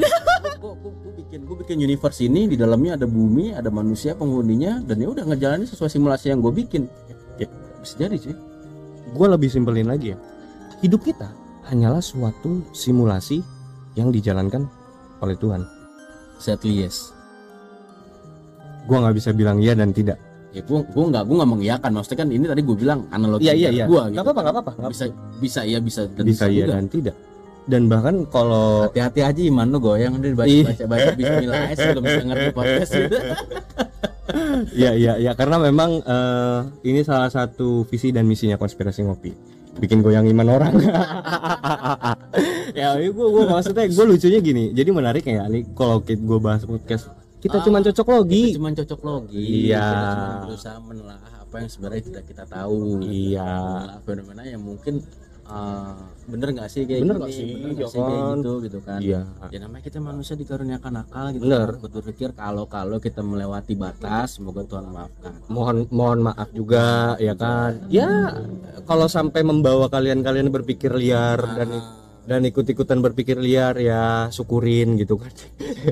Gue gue bikin gue bikin universe ini di dalamnya ada bumi ada manusia penghuninya dan ya udah ngejalanin sesuai simulasi yang gue bikin. Ya bisa jadi sih. Gue lebih simpelin lagi ya. Hidup kita hanyalah suatu simulasi yang dijalankan oleh Tuhan. Sadly yes. Gue nggak bisa bilang iya dan tidak ya gue gue nggak gue nggak mengiyakan maksudnya kan ini tadi gue bilang analogi iya iya iya gue gitu. apa-apa nggak apa-apa bisa bisa iya bisa dan bisa iya juga. dan tidak dan bahkan kalau hati-hati aja iman lu goyang udah baca baca baca bismillah aja sebelum bisa ngerti podcast gitu. Iya iya ya karena memang eh, ini salah satu visi dan misinya konspirasi ngopi bikin goyang iman orang. ya gue gue maksudnya gue lucunya gini. Jadi menarik ya nih kalau gue bahas podcast kita Ah, cuma cocok Kita logi. cuma cocok logi Iya. kita cuma berusaha menelaah apa yang sebenarnya tidak kita tahu Iya. menelaah fenomena yang mungkin uh, bener nggak sih kayak Bener gini nggak sih? bener nggak Ya sih kayak kan? gitu gitu kan Iya. ya namanya kita manusia dikaruniakan akal gitu Bener. Aku berpikir kalau kalau kita melewati batas semoga Tuhan maafkan Mohon mohon maaf juga ya kan. Ya kalau sampai membawa kalian-kalian berpikir liar dan dan ikut-ikutan berpikir liar ya syukurin gitu kan.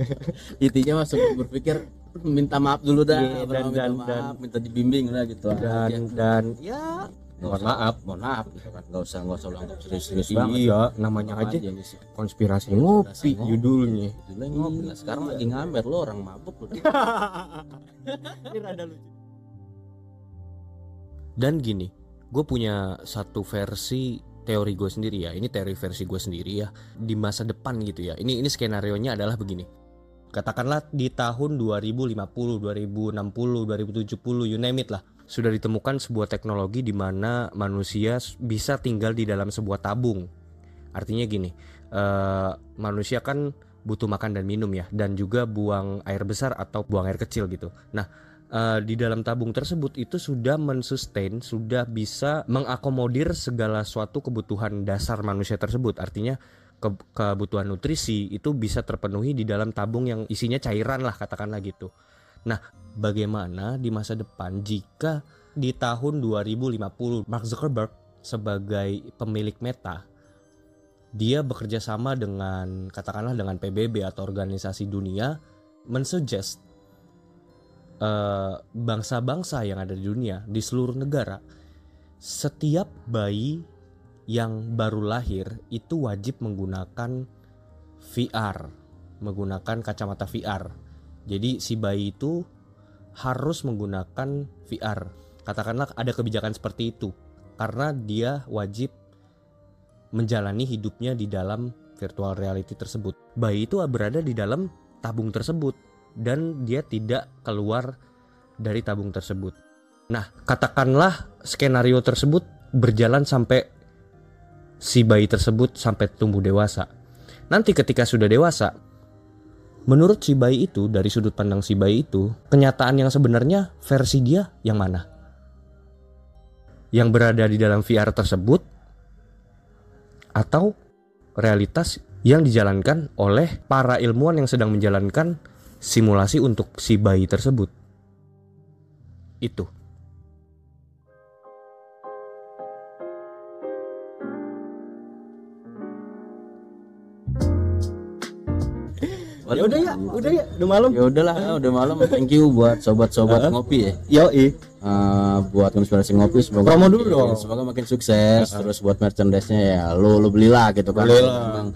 intinya masuk berpikir minta maaf dulu dah Iya, pertama dan- minta dan- maaf minta dibimbing lah gitu aja. Dan dan ya Nggak mohon maaf. mohon maaf gitu kan nggak usah nggak usah anggap serius-serius banget Iya, namanya Apa aja ini sih? konspirasi ngopi ngopi. judulnya. Judulnya ngopi lah. Sekarang lagi ngamer lo orang mabuk lo. Dan gini, gue punya satu versi teori gue sendiri ya. Ini teori versi gue sendiri ya. Di masa depan gitu ya. Ini ini skenario nya adalah begini. Katakanlah di tahun 2050, 2060, 2070, you name it lah. Sudah ditemukan sebuah teknologi di mana manusia bisa tinggal di dalam sebuah tabung. Artinya gini, eh, manusia kan butuh makan dan minum ya, dan juga buang air besar atau buang air kecil gitu. Nah, eh, di dalam tabung tersebut itu sudah mensustain, sudah bisa mengakomodir segala suatu kebutuhan dasar manusia tersebut. Artinya ke- kebutuhan nutrisi itu bisa terpenuhi di dalam tabung yang isinya cairan lah katakanlah gitu. Nah, bagaimana di masa depan jika di tahun 2050 Mark Zuckerberg sebagai pemilik Meta dia bekerja sama dengan katakanlah dengan PBB atau organisasi dunia mensuggest eh, bangsa-bangsa yang ada di dunia di seluruh negara setiap bayi yang baru lahir itu wajib menggunakan VR menggunakan kacamata VR jadi si bayi itu harus menggunakan VR katakanlah ada kebijakan seperti itu karena dia wajib menjalani hidupnya di dalam virtual reality tersebut. Bayi itu berada di dalam tabung tersebut dan dia tidak keluar dari tabung tersebut. Nah, katakanlah skenario tersebut berjalan sampai si bayi tersebut sampai tumbuh dewasa. Nanti ketika sudah dewasa, menurut si bayi itu dari sudut pandang si bayi itu, kenyataan yang sebenarnya versi dia yang mana? Yang berada di dalam VR tersebut atau realitas yang dijalankan oleh para ilmuwan yang sedang menjalankan simulasi untuk si bayi tersebut. Itu. Ya udah ya, udah ya, udah malam. Ya udahlah, ya udah malam. Thank you buat sobat-sobat ngopi ya. Yo, Eh, buat konspirasi ngopi semoga Promo dulu makin- dong. semoga makin sukses terus buat merchandise-nya ya lu lu belilah gitu kan Belilah.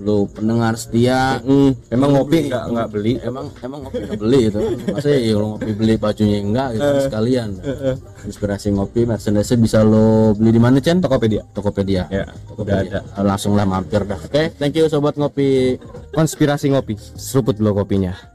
Lu pendengar setia. Hmm, emang ngopi nggak nggak beli. emang emang ngopi nggak beli itu. Masa ya lu ngopi beli bajunya enggak gitu kan sekalian. Inspirasi ngopi merchandise bisa lo beli di mana Chen Tokopedia. Tokopedia. Ya, udah ada. langsung lah mampir dah. Oke thank you sobat ngopi. Konspirasi ngopi, seruput lo kopinya.